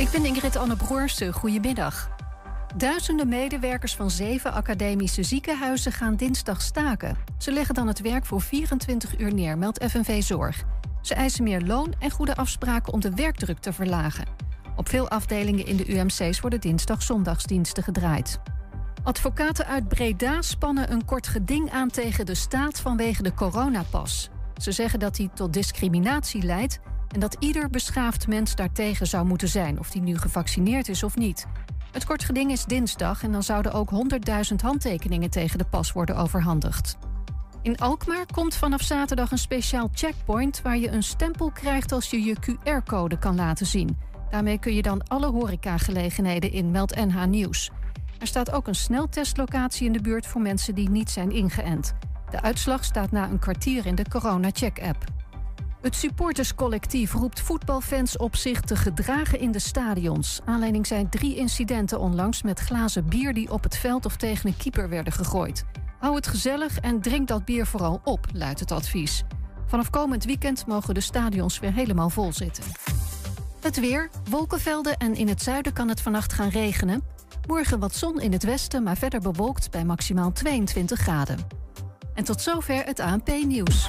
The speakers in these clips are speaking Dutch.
Ik ben Ingrid Anne Broersen. Goedemiddag. Duizenden medewerkers van zeven academische ziekenhuizen gaan dinsdag staken. Ze leggen dan het werk voor 24 uur neer, meldt FNV Zorg. Ze eisen meer loon en goede afspraken om de werkdruk te verlagen. Op veel afdelingen in de UMC's worden dinsdag-zondagsdiensten gedraaid. Advocaten uit Breda spannen een kort geding aan tegen de staat vanwege de coronapas. Ze zeggen dat die tot discriminatie leidt en dat ieder beschaafd mens daartegen zou moeten zijn, of die nu gevaccineerd is of niet. Het kort geding is dinsdag en dan zouden ook 100.000 handtekeningen tegen de pas worden overhandigd. In Alkmaar komt vanaf zaterdag een speciaal checkpoint waar je een stempel krijgt als je je QR-code kan laten zien. Daarmee kun je dan alle horecagelegenheden in Meld NH Nieuws. Er staat ook een sneltestlocatie in de buurt voor mensen die niet zijn ingeënt. De uitslag staat na een kwartier in de Corona-check-app. Het supporterscollectief roept voetbalfans op zich te gedragen in de stadions. Aanleiding zijn drie incidenten onlangs met glazen bier die op het veld of tegen een keeper werden gegooid. Hou het gezellig en drink dat bier vooral op, luidt het advies. Vanaf komend weekend mogen de stadions weer helemaal vol zitten. Het weer, wolkenvelden en in het zuiden kan het vannacht gaan regenen. Morgen wat zon in het westen, maar verder bewolkt bij maximaal 22 graden. En tot zover het ANP-nieuws.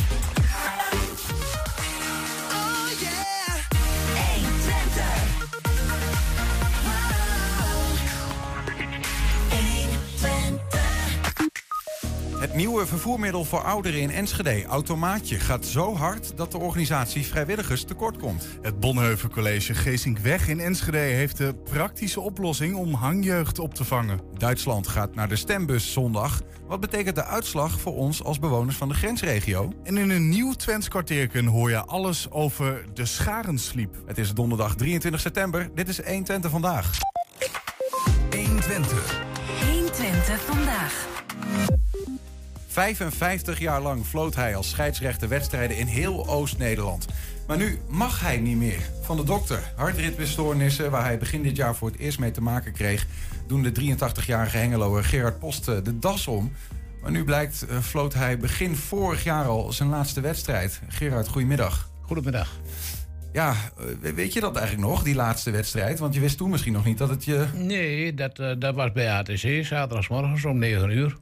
nieuwe vervoermiddel voor ouderen in Enschede, Automaatje, gaat zo hard dat de organisatie vrijwilligers tekort komt. Het Bonheuven College Geesinkweg in Enschede heeft de praktische oplossing om hangjeugd op te vangen. Duitsland gaat naar de stembus zondag. Wat betekent de uitslag voor ons als bewoners van de grensregio? En in een nieuw Twents kwartierken hoor je alles over de Scharensliep. Het is donderdag 23 september. Dit is 120 vandaag. 120. 120 vandaag. 55 jaar lang floot hij als scheidsrechter wedstrijden in heel Oost-Nederland. Maar nu mag hij niet meer. Van de dokter, hartritmestoornissen, waar hij begin dit jaar voor het eerst mee te maken kreeg, doen de 83-jarige Hengeloer Gerard Post eh, de das om. Maar nu blijkt, uh, floot hij begin vorig jaar al zijn laatste wedstrijd. Gerard, goedemiddag. Goedemiddag. Ja, eh, weet je dat eigenlijk nog, die laatste wedstrijd? Want je wist toen misschien nog niet dat het je... Nee, dat, uh, dat was bij ATC, zaterdagsmorgens om 9 uur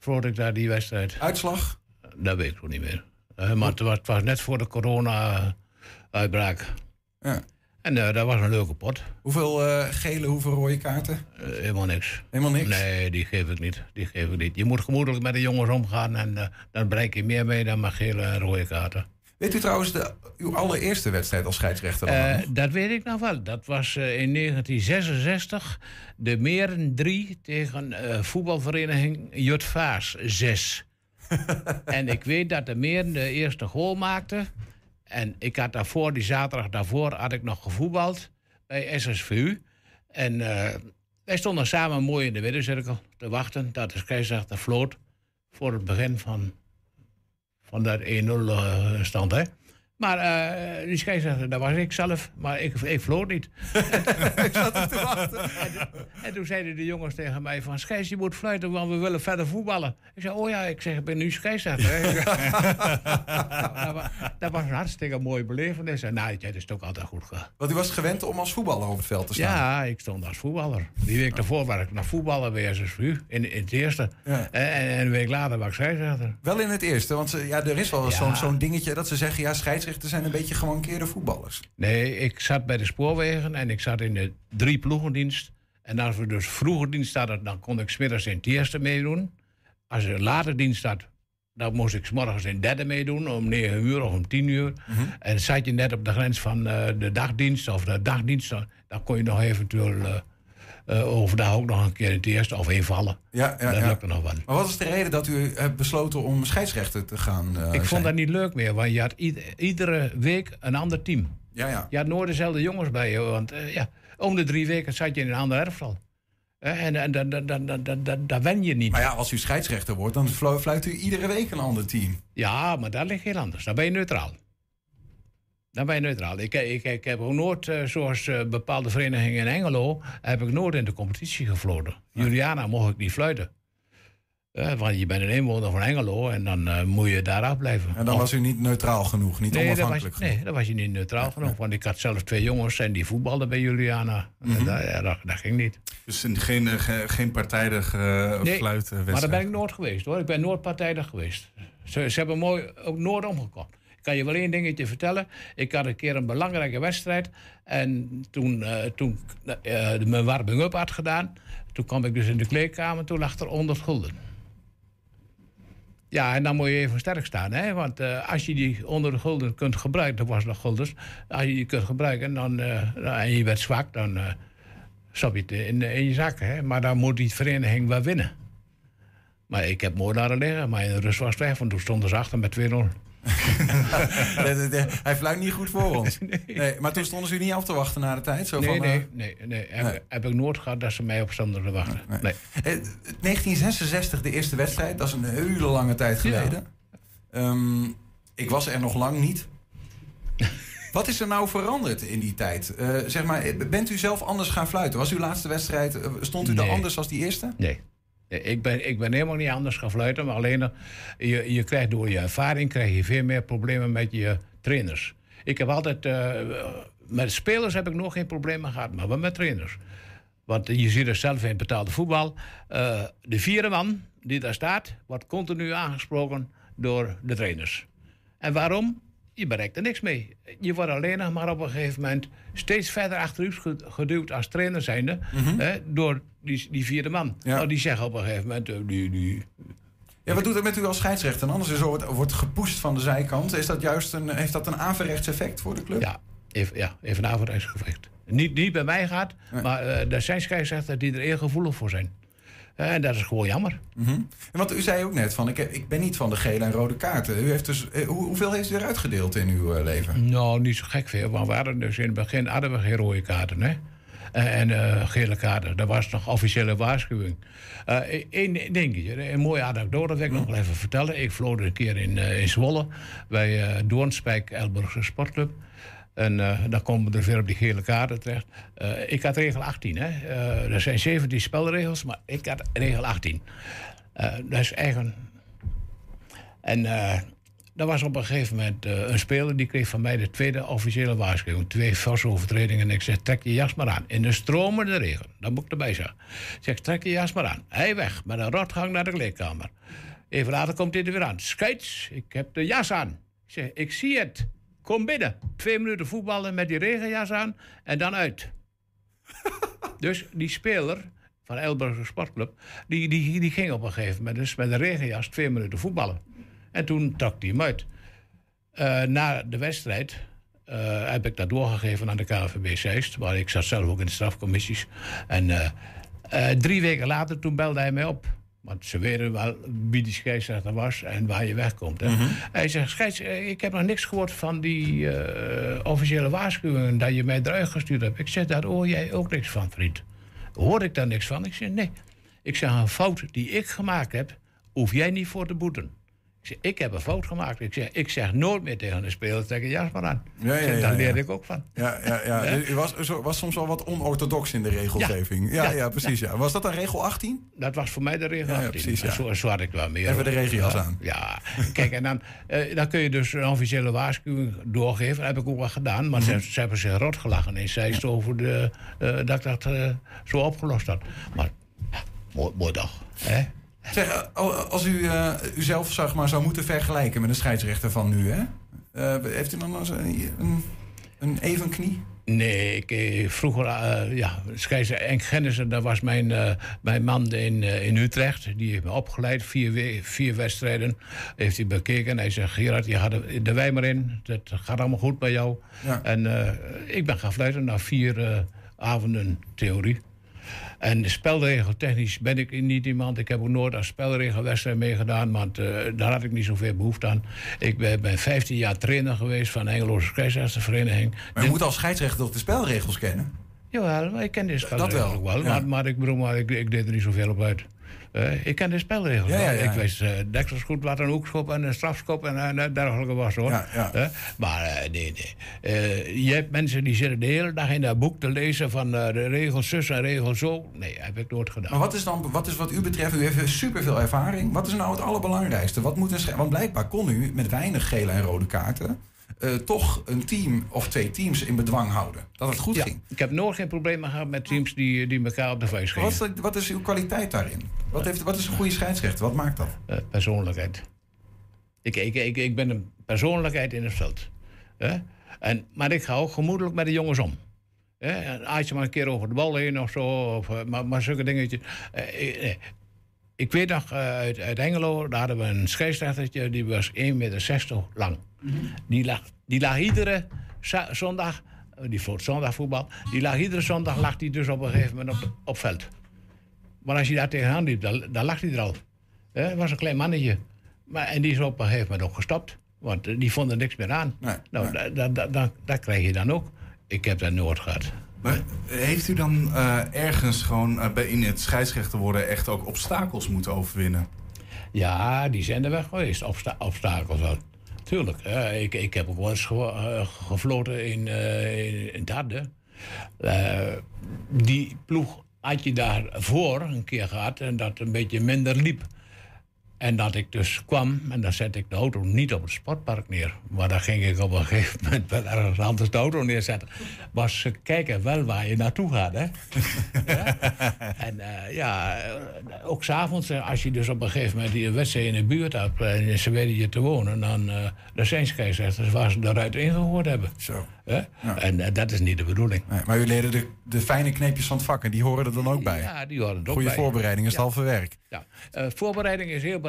vroeg ik daar die wedstrijd. Uitslag? Dat weet ik nog niet meer. Uh, maar het was, het was, net voor de corona-uitbraak. Ja. En uh, dat was een leuke pot. Hoeveel uh, gele, hoeveel rode kaarten? helemaal niks. Helemaal niks? Nee, die geef ik niet. Die geef ik niet. Je moet gemoedelijk met de jongens omgaan en dan bereik je meer mee dan met gele en rode kaarten. Weet u trouwens de, uw allereerste wedstrijd als scheidsrechter? Uh, dat weet ik nog wel. Dat was uh, in 1966 de Meren 3 tegen uh, voetbalvereniging Jutvaas 6. en ik weet dat de Meren de eerste goal maakte. En ik had daarvoor, die zaterdag daarvoor, had ik nog gevoetbald bij SSVU. En wij stonden samen mooi in de middencirkel te wachten dat de scheidsrechter floot voor het begin van van dat 1-0 uh, stand. Hè. Maar uh, die scheidsrechter, dat was ik zelf, maar ik, ik vloot niet. ik zat er te wachten. En, en, toen zeiden de jongens tegen mij van... Scheids, je moet fluiten, want we willen verder voetballen. Ik zei, oh ja, ik zeg, ik ben nu scheidsrechter. nou, dat, dat, was een hartstikke mooie belevenis. En nou, dat is ook altijd goed gegaan. Want u was gewend om als voetballer op het veld te staan? Ja, ik stond als voetballer. Die week daarvoor was ik naar voetballen bij SSU, in, in het eerste. Ja. En, en, een week later was ik scheidsrechter. Wel in het eerste, want ja, er is wel ja. zo'n dingetje dat ze zeggen... ja, scheidsrechters zijn een beetje gemankeerde voetballers. Nee, ik zat bij de spoorwegen en ik zat in de drie ploegendienst. En als we dus vroeger dienst hadden, dan kon ik smiddags in het eerste meedoen. Als er later dienst had, dan moest ik s morgens in derde meedoen, om 9 uur of om 10 uur. Mm -hmm. En zat je net op de grens van uh, de dagdienst of de dagdienst, dan kon je nog eventueel uh, overdag ook nog een keer in het eerste of invallen. Ja, ja, dat ja. lukte nog wel. Maar wat is de reden dat u hebt besloten om scheidsrechter te gaan ik zijn? vond dat niet leuk meer, want je had iedere week een ander team. Ja, ja. Je had nooit dezelfde jongens bij je. Want eh, ja, om de drie weken zat je in een ander elftal. Eh, en en daar wen je niet. Maar ja, als u scheidsrechter wordt, dan fluit u iedere week een ander team. Ja, maar dat ligt heel anders. Dan ben je neutraal. Dan ben je neutraal. Ik, ik, ik heb ook nooit, eh, zoals eh, bepaalde verenigingen in Engelo, heb ik nooit in de competitie gefloten. Juliana mocht ik niet fluiten. Eh, want je bent een inwoner van Engelo en dan moet je daar afblijven. En dan Of- was u niet neutraal genoeg, niet nee, dat was, onafhankelijk genoeg. nee, dat was je niet neutraal genoeg. Want ik had zelf twee jongens en die voetbalden bij Juliana. En dat, ja, dat, dat ging niet. Dus een- geen, ge- geen partijdig uh, Nee. Maar daar ben ik nooit geweest hoor. Ik ben nooit partijdig geweest. Ze, ze hebben mooi ook nooit omgekocht. Ik kan je wel één dingetje vertellen. Ik had een keer een belangrijke wedstrijd. En toen, eh toen eh, mijn warming-up had gedaan. Toen kwam ik dus in de kleedkamer. Toen lag er 100 gulden. Ja, en dan moet je even sterk staan. Hè? Want eh, als je die 100 gulden kunt gebruiken. Dat was nog guldens. Als je die kunt gebruiken dan, eh, en je werd zwak. Dan eh stop je het in, in je zak. Hè? Maar dan moet die vereniging wel winnen. Maar ik heb mooi liggen. Maar in de rust was het weg. Want toen stonden ze achter met 2-0. Nee, Hij fluit niet goed voor ons. Nee. maar toen stonden ze u niet af te wachten na de tijd? Zo Nee, van, nee, eh, nee, nee. Heb, Nee. heb ik nooit gehad dat ze mij op stonden te wachten. Nee. Eh, 1966, de eerste wedstrijd, dat is een hele lange tijd geleden. Ehm, ik was er nog lang niet. Wat is er nou veranderd in die tijd? Eh, zeg maar, eh, bent u zelf anders gaan fluiten? Was uw laatste wedstrijd, eh, stond u Nee. er anders als die eerste? Nee. Nee, Ik ben, ik ben helemaal niet anders gaan fluiten. Maar alleen, eh, je, je krijgt door je ervaring krijg je veel meer problemen met je trainers. Ik heb altijd... eh, met spelers heb ik nog geen problemen gehad. Maar wel met trainers. Want je ziet het zelf in betaalde voetbal. eh, de vierde man die daar staat... wordt continu aangesproken door de trainers. En waarom? Je bereikt er niks mee. Je wordt alleen nog maar op een gegeven moment steeds verder achteruit ge- geduwd als trainer zijnde. hè, door die, die vierde man. Ja. Nou, die zeggen op een gegeven moment... eh, die, die, Ja, wat doet het met u als scheidsrechter? En anders is wordt, wordt gepusht van de zijkant. Is dat juist een, heeft dat een averechts effect voor de club? ja, even, ja, even een averijdsgevecht. Niet, niet bij mij gaat, maar eh er zijn scheidsrechters die er eergevoelig voor zijn. Eh, en dat is gewoon jammer. Mhm. En want u zei ook net van, ik, heb- ik ben niet van de gele en rode kaarten. U heeft dus, eh, hoe, hoeveel heeft u eruit gedeeld in uw eh, leven? Nou, niet zo gek veel. Want we hadden dus in het begin hadden we geen rode kaarten. Hè? En, eh, gele kaarten. Dat was nog officiële waarschuwing. Eén dingetje, een mooie anekdote wil ik nog wel even vertellen. Ik vloog een keer in, eh, in Zwolle bij eh Doornspijk Elburgse Sportclub. En eh, dan komen we er weer op die gele kaarten terecht. Eh, ik had regel 18. Hè? Eh, er zijn 17 spelregels, maar ik had regel 18. Eh, dat is eigen en er was op een gegeven moment een speler die kreeg van mij de tweede officiële waarschuwing. Twee forse overtredingen. En ik zeg: trek je jas maar aan. In de stromende regen. Dat moet ik erbij zeggen. Ik zeg: trek je jas maar aan. Hij weg met een rotgang naar de kleedkamer. Even later komt hij er weer aan. Scheids, ik heb de jas aan. Ik zeg: ik zie het. Kom binnen. Twee minuten voetballen met die regenjas aan en dan uit. Dus die speler van Elburger Sportclub, die, die, die ging op een gegeven moment dus met een regenjas twee minuten voetballen. En toen trok hij hem uit. Eh, na de wedstrijd eh, heb ik dat doorgegeven aan de KNVB Zeist, waar ik zat zelf ook in de strafcommissies. En eh, drie weken later, toen belde hij mij op. Want ze weten wel wie die scheidsrechter was en waar je wegkomt. Hè. Hij zegt, scheids, eh, ik heb nog niks gehoord van die eh, officiële waarschuwingen... dat je mij eruit gestuurd hebt. Ik zeg, daar hoor jij ook niks van, vriend. Hoor ik daar niks van? Ik zeg, nee. Ik zeg, een fout die ik gemaakt heb, hoef jij niet voor te boeten. Ik zeg, ik heb een fout gemaakt. Ik zeg, ik zeg nooit meer tegen een speler, jas maar aan. Ja, ja, daar leer ik ook van. Ja, ja, ja. Was, was soms wel wat onorthodox in de regelgeving. Ja, ja, precies. Ja. Was dat dan regel 18? Dat was voor mij de regel. Ja, ja, 18. precies, ja. En Zo, zo had ik wel meer. Even de regenjas ja, aan. Ja, kijk, en dan, eh, dan kun je dus een officiële waarschuwing doorgeven. Dat heb ik ook wel gedaan. Maar Mhm. ze, ze hebben zich rot gelachen in Zeist over de, eh, dat ik dat eh, zo opgelost had. Maar mooi, mooi dag. Hè? Zeg, eh, als u eh, uzelf zeg maar, zou moeten vergelijken met een scheidsrechter van nu, hè? Eh, heeft u dan een, een, een even knie? Nee, ik, eh, vroeger, eh ja, scheidsrechter Enk Gennissen, dat was mijn, eh, mijn man in, eh, in Utrecht. Die heeft me opgeleid, vier, we- vier wedstrijden heeft hij bekeken. Hij zegt, Gerard, je gaat er de wij maar in. Dat gaat allemaal goed bij jou. Ja. En eh, ik ben gaan fluiten na vier eh, avonden theorie. En spelregeltechnisch ben ik niet iemand. Ik heb ook nooit aan spelregelwedstrijd meegedaan, want uh, daar had ik niet zoveel behoefte aan. Ik ben, ben 15 jaar trainer geweest van de Engeloze Scheidsrechtervereniging. Maar je moet als scheidsrechter toch de spelregels kennen? Jawel, maar ik ken de spelregels ook wel. Maar, maar, ik bedoel, maar ik, ik deed er niet zoveel op uit. Uh, ik ken de spelregels. Ja, ja, ja. Ik wist uh, deksels goed wat een hoekschop en een strafschop en uh, dergelijke was hoor. maar nee, nee. je hebt mensen die zitten de hele dag in dat boek te lezen van de regels zus en regels zo. Nee, heb ik nooit gedaan. Maar wat is dan, wat is wat u betreft, u heeft superveel ervaring. Wat is nou het allerbelangrijkste? Wat moet een, want blijkbaar kon u met weinig gele en rode kaarten uh, toch een team of twee teams in bedwang houden. Dat het goed ging. Ik heb nooit geen problemen gehad met teams die, die elkaar op de vuist gingen. Wat is, wat is uw kwaliteit daarin? Wat, heeft, wat is een goede scheidsrechter? Wat maakt dat? Uh, persoonlijkheid. Ik, ik, ik, ik ben een persoonlijkheid in het veld. En, maar ik ga ook gemoedelijk met de jongens om. Hè? Als je maar een keer over de bal heen of zo, of, eh, maar, maar zulke dingetjes. Uh, ik weet nog uit, uit Engelo, daar hadden we een scheidsrechtertje, die was 1,60 meter lang. Die, lag, die lag iedere zondag, eh, die voor zondagvoetbal, die lag iedere zondag lag die dus op een gegeven moment op, op veld. Maar als je daar tegenaan liep, dan, dan lag hij er al. Het was een klein mannetje. Maar, en die is op een gegeven moment ook gestopt. Want eh, die vonden niks meer aan. nou, Dat, dat krijg je dan ook. Ik heb dat nooit gehad. Maar heeft u dan uh, ergens gewoon uh, in het scheidsrechter worden echt ook obstakels moeten overwinnen? Ja, die zijn er wel geweest, obsta obstakels wel. Tuurlijk. ik, ik heb ook wel eens ge uh, gefloten in, in, in Darden. die ploeg had je daarvoor een keer gehad en dat een beetje minder liep. En dat ik dus kwam en dan zette ik de auto niet op het sportpark neer. Maar dan ging ik op een gegeven moment wel ergens anders de auto neerzetten. Maar ze kijken wel waar je naartoe gaat, hè. ja? En uh, ja, ook s'avonds, eh, als je dus op een gegeven moment die wedstrijd in de buurt hebt... en ze weten je te wonen, dan, uh, dan zijn scheidsrechters waar ze eruit ingehoord hebben. Zo. Ja? En uh, dat is niet de bedoeling. Nee, maar u leerde de, de fijne kneepjes van het vak en die horen er dan ook bij? Ja, die horen er ook Goede bij. voorbereiding is het halve werk. Ja. Voorbereiding is heel belangrijk.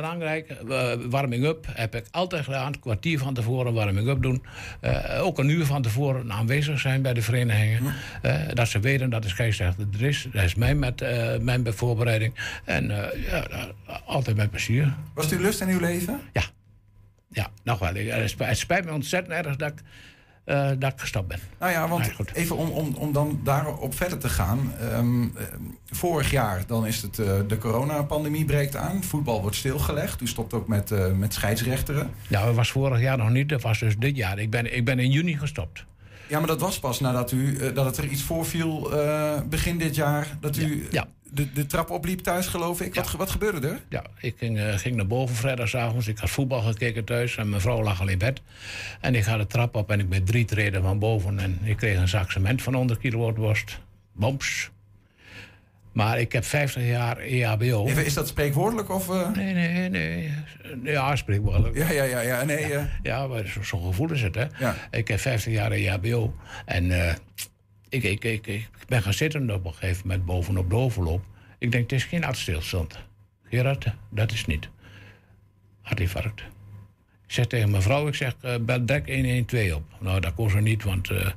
Uh, warming-up heb ik altijd gedaan. Een kwartier van tevoren warming-up doen. Uh, ook een uur van tevoren aanwezig zijn bij de verenigingen. Ja. dat ze weten dat de scheidsrechter er is. Dat is mijn, met, mijn voorbereiding. En ja, altijd met plezier. Was het uw lust in uw leven? Ja. Ja, nog wel. Het spijt me ontzettend erg dat ik dat ik gestopt ben. Nou ja, want even om, om, om dan daarop verder te gaan. Um, uh, vorig jaar dan is het uh, de coronapandemie breekt aan. Voetbal wordt stilgelegd. U stopt ook met, met scheidsrechteren. Ja, dat was vorig jaar nog niet. Dat was dus dit jaar. Ik ben, ik ben in juni gestopt. Ja, maar dat was pas nadat u dat het er iets voorviel begin dit jaar. Dat u ja. ja. De, de trap opliep thuis, geloof ik. Ja. Wat, wat gebeurde er? Ja, ik ging, uh, ging naar boven vrijdagavond. Ik had voetbal gekeken thuis en mijn vrouw lag al in bed. En ik ga de trap op en ik ben drie treden van boven. En ik kreeg een zak cement van 100 kilo worst. Boms. Maar ik heb 50 jaar EHBO. Even, is dat spreekwoordelijk of... Uh... Nee, nee, nee. Ja, spreekwoordelijk. Ja, ja, ja. ja, nee, ja, ja maar zo'n zo gevoel is het, hè. Ja. Ik heb 50 jaar EHBO. En uh, ik, ik, ik, ik ben gaan zitten op een gegeven moment bovenop de overloop. Ik denk, het is geen hartstilstand. Gerard, dat is niet. Hartinfarct. Ik zeg tegen mijn vrouw, ik zeg, uh, bel direct 112 op. Nou, dat kon ze niet, want uh,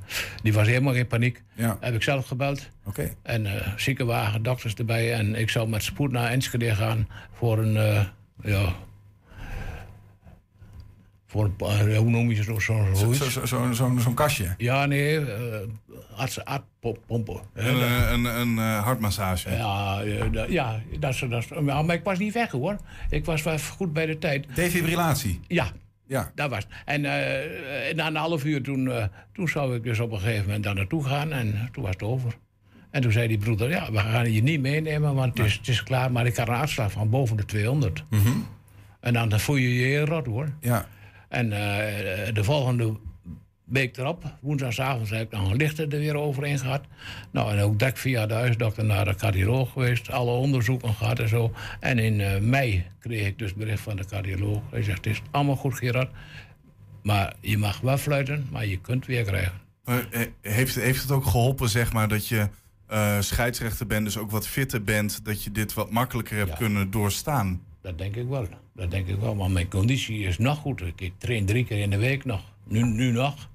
die was helemaal in paniek. Ja. Heb ik zelf gebeld. Okay. En uh, ziekenwagen, dokters erbij. En ik zou met spoed naar Enschede gaan voor een, ja... Voor een, hoe noem je zo'n zo, zo, zo, zo, kastje? Ja, nee, uh. Een, uh, een, een uh, hartmassage? Ja, ja dat is, dat is, maar ik was niet weg hoor. Ik was wel goed bij de tijd. Defibrillatie? Ja. Ja. Dat was En na een half uur toen, toen zou ik dus op een gegeven moment daar naartoe gaan. En toen was het over. En toen zei die broeder, ja, we gaan je niet meenemen, want het is, het is klaar. Maar ik had een uitslag van boven de 200. Mm -hmm. En dan voel je je heel rot hoor. Ja. En uh, de volgende week erop, woensdagavond, heb ik nog een lichter er weer overheen gehad. Nou, en ook dak via de huisdokter naar de cardioloog geweest. Alle onderzoeken gehad en zo. En in uh, mei kreeg ik dus bericht van de cardioloog. Hij zegt, het is allemaal goed, Gerard. Maar je mag wel fluiten, maar je kunt weer krijgen. Uh, heeft, heeft het ook geholpen, zeg maar, dat je uh, scheidsrechter bent... dus ook wat fitter bent, dat je dit wat makkelijker hebt ja. kunnen doorstaan? Dat denk ik wel. Dat denk ik wel. Maar mijn conditie is nog goed. Ik train drie keer in de week nog. Nu, nu nog.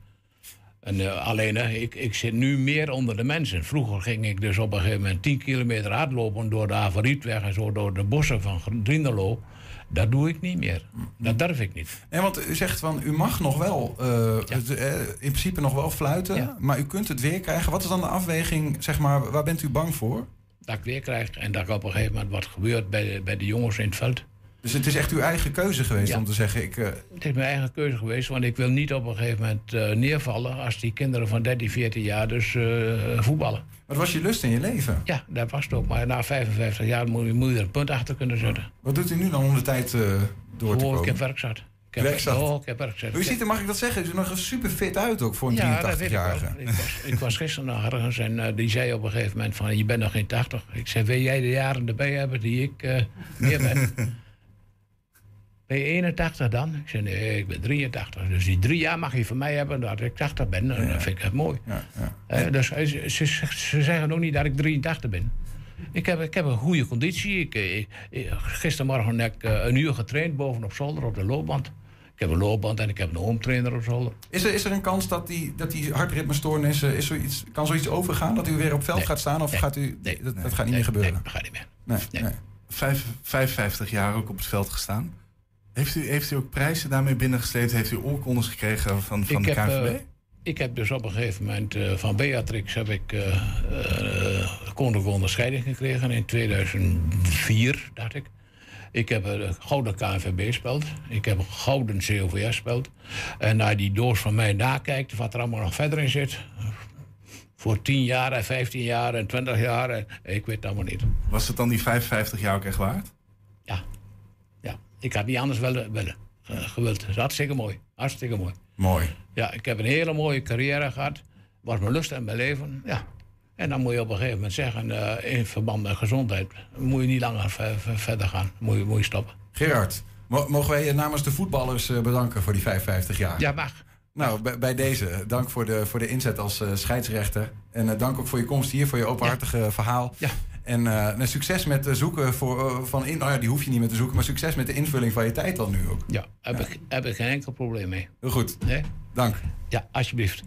En, eh, alleen, ik, ik zit nu meer onder de mensen. Vroeger ging ik dus op een gegeven moment 10 kilometer hardlopen door de Avarietweg en zo door de bossen van Drindelo. Dat doe ik niet meer. Dat durf ik niet. Nee, want u zegt van, u mag nog wel, eh, het, eh, in principe nog wel fluiten, Ja. maar u kunt het weer krijgen. Wat is dan de afweging, zeg maar, waar bent u bang voor? Dat ik weer krijg en dat ik op een gegeven moment wat gebeurt bij de, bij de jongens in het veld. Dus het is echt uw eigen keuze geweest Ja. om te zeggen, ik... eh, Het is mijn eigen keuze geweest, want ik wil niet op een gegeven moment eh, neervallen als die kinderen van 13, 14 jaar dus eh, voetballen. wat was je lust in je leven? Ja, dat was het ook. Maar na 55 jaar moet je, moet je er een punt achter kunnen zetten. Wat doet u nu dan om de tijd door te Oh, ik komen? heb werk zat. Heb, zat? Oh, ik. U ziet er, mag ik dat zeggen, u ziet er nog super fit uit ook voor een ja, dat weet ik wel. 83-jarige. Ik was, ik was gisteren nog ergens en eh, die zei op een gegeven moment van... je bent nog geen 80. Ik zei, wil jij de jaren erbij hebben die ik eh, meer ben? ben je 81 dan? Ik zei, nee, ik ben 83. Dus die drie jaar mag je van mij hebben dat ik 80 ben. En dat vind ik echt mooi. Ja, ja. Eh, dus ze, ze, ze zeggen ook niet dat ik 83 ben. Ik heb, ik heb een goede conditie. Ik, eh, ik- ik- gistermorgen heb ik eh, een uur getraind bovenop zolder op de loopband. Ik heb een loopband en ik heb een hoomtrainer op zolder. Is, er, is er een kans dat die, dat die hartritmestoornissen, is zoiets, kan zoiets overgaan? Dat u weer op veld Nee. gaat staan? Of Nee. gaat u, Nee. dat, dat gaat niet Nee, meer gebeuren? Nee, dat gaat niet meer. Nee, Nee. nee. Vijf, 55 jaar ook op het veld gestaan. Heeft u, heeft u ook prijzen daarmee binnengesleept? Heeft u oorkondes gekregen van, van ik, de heb, KNVB? Ik heb dus op een gegeven moment eh, van Beatrix heb ik eh eh, koninklijke onderscheiding gekregen in 2004, dacht ik. Ik heb een gouden KNVB gespeeld. Ik heb een gouden COVS gespeeld. En naar die doos van mij nakijkt, wat er allemaal nog verder in zit. Voor 10 jaar en 15 jaar en 20 jaar. En, ik weet het allemaal niet. Was het dan die 55 jaar ook echt waard? Ja. ja. Ik had niet anders willen. willen gewild. Dat is hartstikke mooi. Hartstikke mooi. Mooi. Ja, ik heb een hele mooie carrière gehad. Was mijn lust en mijn leven. Ja. En dan moet je op een gegeven moment zeggen, eh, in verband met gezondheid, moet je niet langer ver- ver- verder gaan. Moet je, moet je stoppen. Gerard, mo- mogen wij je namens de voetballers eh, bedanken voor die 55 jaar? Ja, mag. Nou, bij, deze, dank voor de, voor de inzet als eh, scheidsrechter. En dank ook voor je komst hier, voor je openhartige verhaal. Ja. En eh, succes met zoeken voor, eh, van in. Nou ja, die hoef je niet meer te zoeken, maar succes met de invulling van je tijd dan nu ook. Ja, heb, Ik, heb ik geen enkel probleem mee. Heel goed, Nee? dank. Ja, alsjeblieft.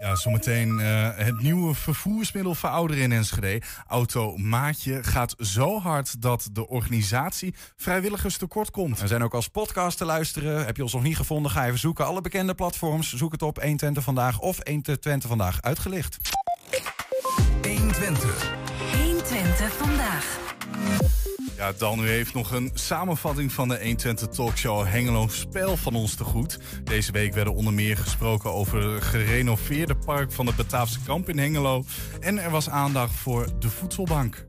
Ja, zometeen eh, het nieuwe vervoersmiddel voor ouderen in Enschede. Auto Maatje gaat zo hard dat de organisatie vrijwilligers tekort komt. We zijn ook als podcast te luisteren. Heb je ons nog niet gevonden? Ga even zoeken. Alle bekende platforms. Zoek het op 120 vandaag of 120 vandaag uitgelicht. 120 vandaag. Ja, Dan u heeft nog een samenvatting van de 120 talkshow Hengelo Spel van ons te goed. Deze week werden onder meer gesproken over het gerenoveerde park van het Bataafse kamp in Hengelo. En er was aandacht voor de voedselbank.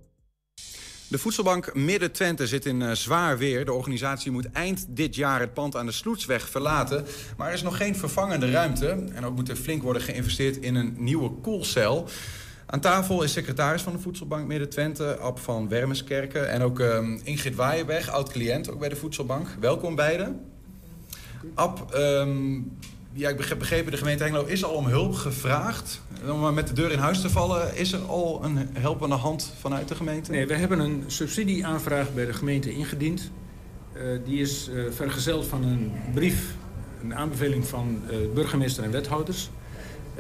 De voedselbank Midden-Twente zit in eh, zwaar weer. De organisatie moet eind dit jaar het pand aan de Sloetsweg verlaten. Maar er is nog geen vervangende ruimte. En ook moet er flink worden geïnvesteerd in een nieuwe koelcel. Aan tafel is secretaris van de Voedselbank Midden-Twente, Ab van Wermeskerken. En ook ehm, Ingrid Waaienberg, oud-cliënt, ook bij de Voedselbank. Welkom beiden. Ab, ehm, ja, ik heb begrepen, de gemeente Hengelo is al om hulp gevraagd. Om maar met de deur in huis te vallen, is er al een helpende hand vanuit de gemeente? Nee, we hebben een subsidieaanvraag bij de gemeente ingediend. Eh, die is eh, vergezeld van een brief, een aanbeveling van eh, burgemeester en wethouders.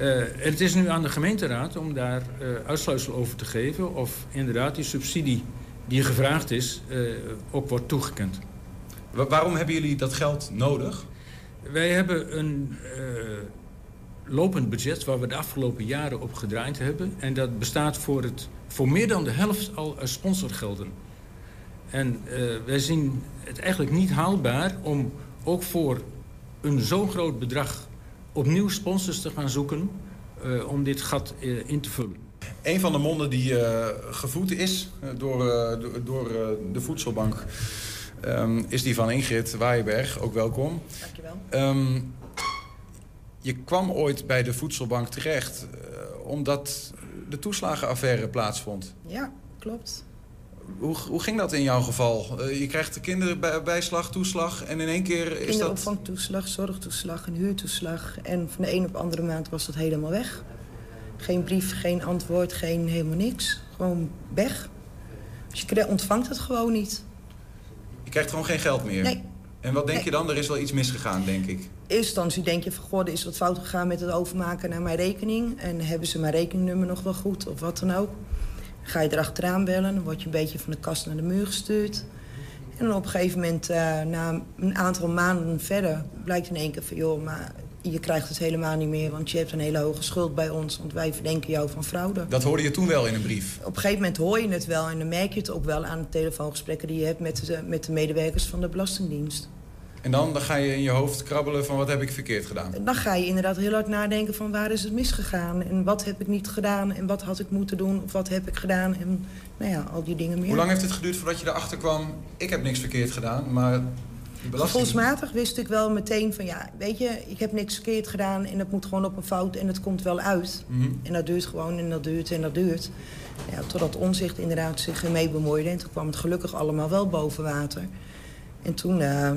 Eh, het is nu aan de gemeenteraad om daar eh, uitsluitsel over te geven... of inderdaad die subsidie die gevraagd is eh, ook wordt toegekend. Wa- waarom hebben jullie dat geld nodig? Wij hebben een lopend budget waar we de afgelopen jaren op gedraaid hebben. En dat bestaat voor, het, voor meer dan de helft al uit sponsorgelden. En wij zien het eigenlijk niet haalbaar om ook voor een zo groot bedrag opnieuw sponsors te gaan zoeken eh, om dit gat eh, in te vullen. Een van de monden die eh, gevoed is door, eh, do- door eh, de voedselbank... ehm, is die van Ingrid Waaienberg. Ook welkom. Dankjewel. Ehm, je kwam ooit bij de voedselbank terecht... eh, omdat de toeslagenaffaire plaatsvond. Ja, klopt. Hoe, hoe ging dat in jouw geval? Eh, je krijgt de kinderbijslag, toeslag... en in één keer is dat... Kinderopvangtoeslag, zorgtoeslag, een huurtoeslag. En van de een op de andere maand was dat helemaal weg. Geen brief, geen antwoord, geen helemaal niks. Gewoon weg. Dus je ontvangt het gewoon niet. Je krijgt gewoon geen geld meer. Nee. En wat denk Nee. je dan? Er is wel iets misgegaan, denk ik. eerste instantie denk je van... goh, er is wat fout gegaan met het overmaken naar mijn rekening. En hebben ze mijn rekeningnummer nog wel goed of wat dan ook. Ga je erachteraan bellen, dan word je een beetje van de kast naar de muur gestuurd. En dan op een gegeven moment, uh, na een aantal maanden verder... blijkt in één keer van, joh, maar je krijgt het helemaal niet meer... want je hebt een hele hoge schuld bij ons, want wij verdenken jou van fraude. Dat hoorde je toen wel in een brief? Op een gegeven moment hoor je het wel en dan merk je het ook wel... aan de telefoongesprekken die je hebt met de, met de medewerkers van de Belastingdienst. En dan, dan ga je in je hoofd krabbelen van wat heb ik verkeerd gedaan? Dan ga je inderdaad heel hard nadenken van waar is het misgegaan... en wat heb ik niet gedaan en wat had ik moeten doen of wat heb ik gedaan... en nou ja, al die dingen meer. Hoe lang heeft het geduurd voordat je erachter kwam... ik heb niks verkeerd gedaan, maar Gevoelsmatig wist ik wel meteen van ja, weet je, ik heb niks verkeerd gedaan en het moet gewoon op een fout en het komt wel uit. Mhm. En dat duurt gewoon en dat duurt en dat duurt. Ja, totdat onzicht inderdaad zich ermee bemoeide en toen kwam het gelukkig allemaal wel boven water. En toen, uh,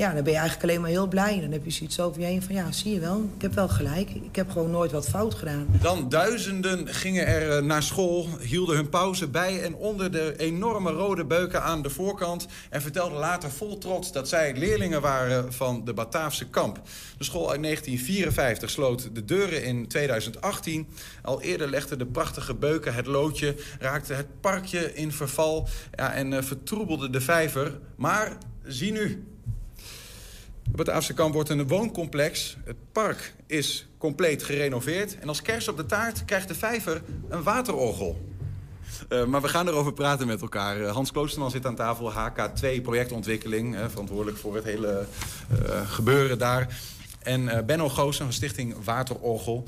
ja, dan ben je eigenlijk alleen maar heel blij. Dan heb je zoiets over je heen van, ja, zie je wel, ik heb wel gelijk. Ik heb gewoon nooit wat fout gedaan. Dan duizenden gingen er eh, naar school, hielden hun pauze bij... en onder de enorme rode beuken aan de voorkant... en vertelden later vol trots dat zij leerlingen waren van de Bataafse kamp. De school uit 1954 sloot de deuren in 2018. Al eerder legden de prachtige beuken het loodje... raakte het parkje in verval ja, en uh, vertroebelde de vijver. Maar zie nu, op het Afsekamp wordt een wooncomplex. Het park is compleet gerenoveerd. En als kerst op de taart krijgt de vijver een waterorgel. Uh, maar we gaan erover praten met elkaar. Uh, Hans Kloosterman zit aan tafel, HK2 projectontwikkeling. Uh, verantwoordelijk voor het hele gebeuren daar. En Benno Goosen van Stichting Waterorgel.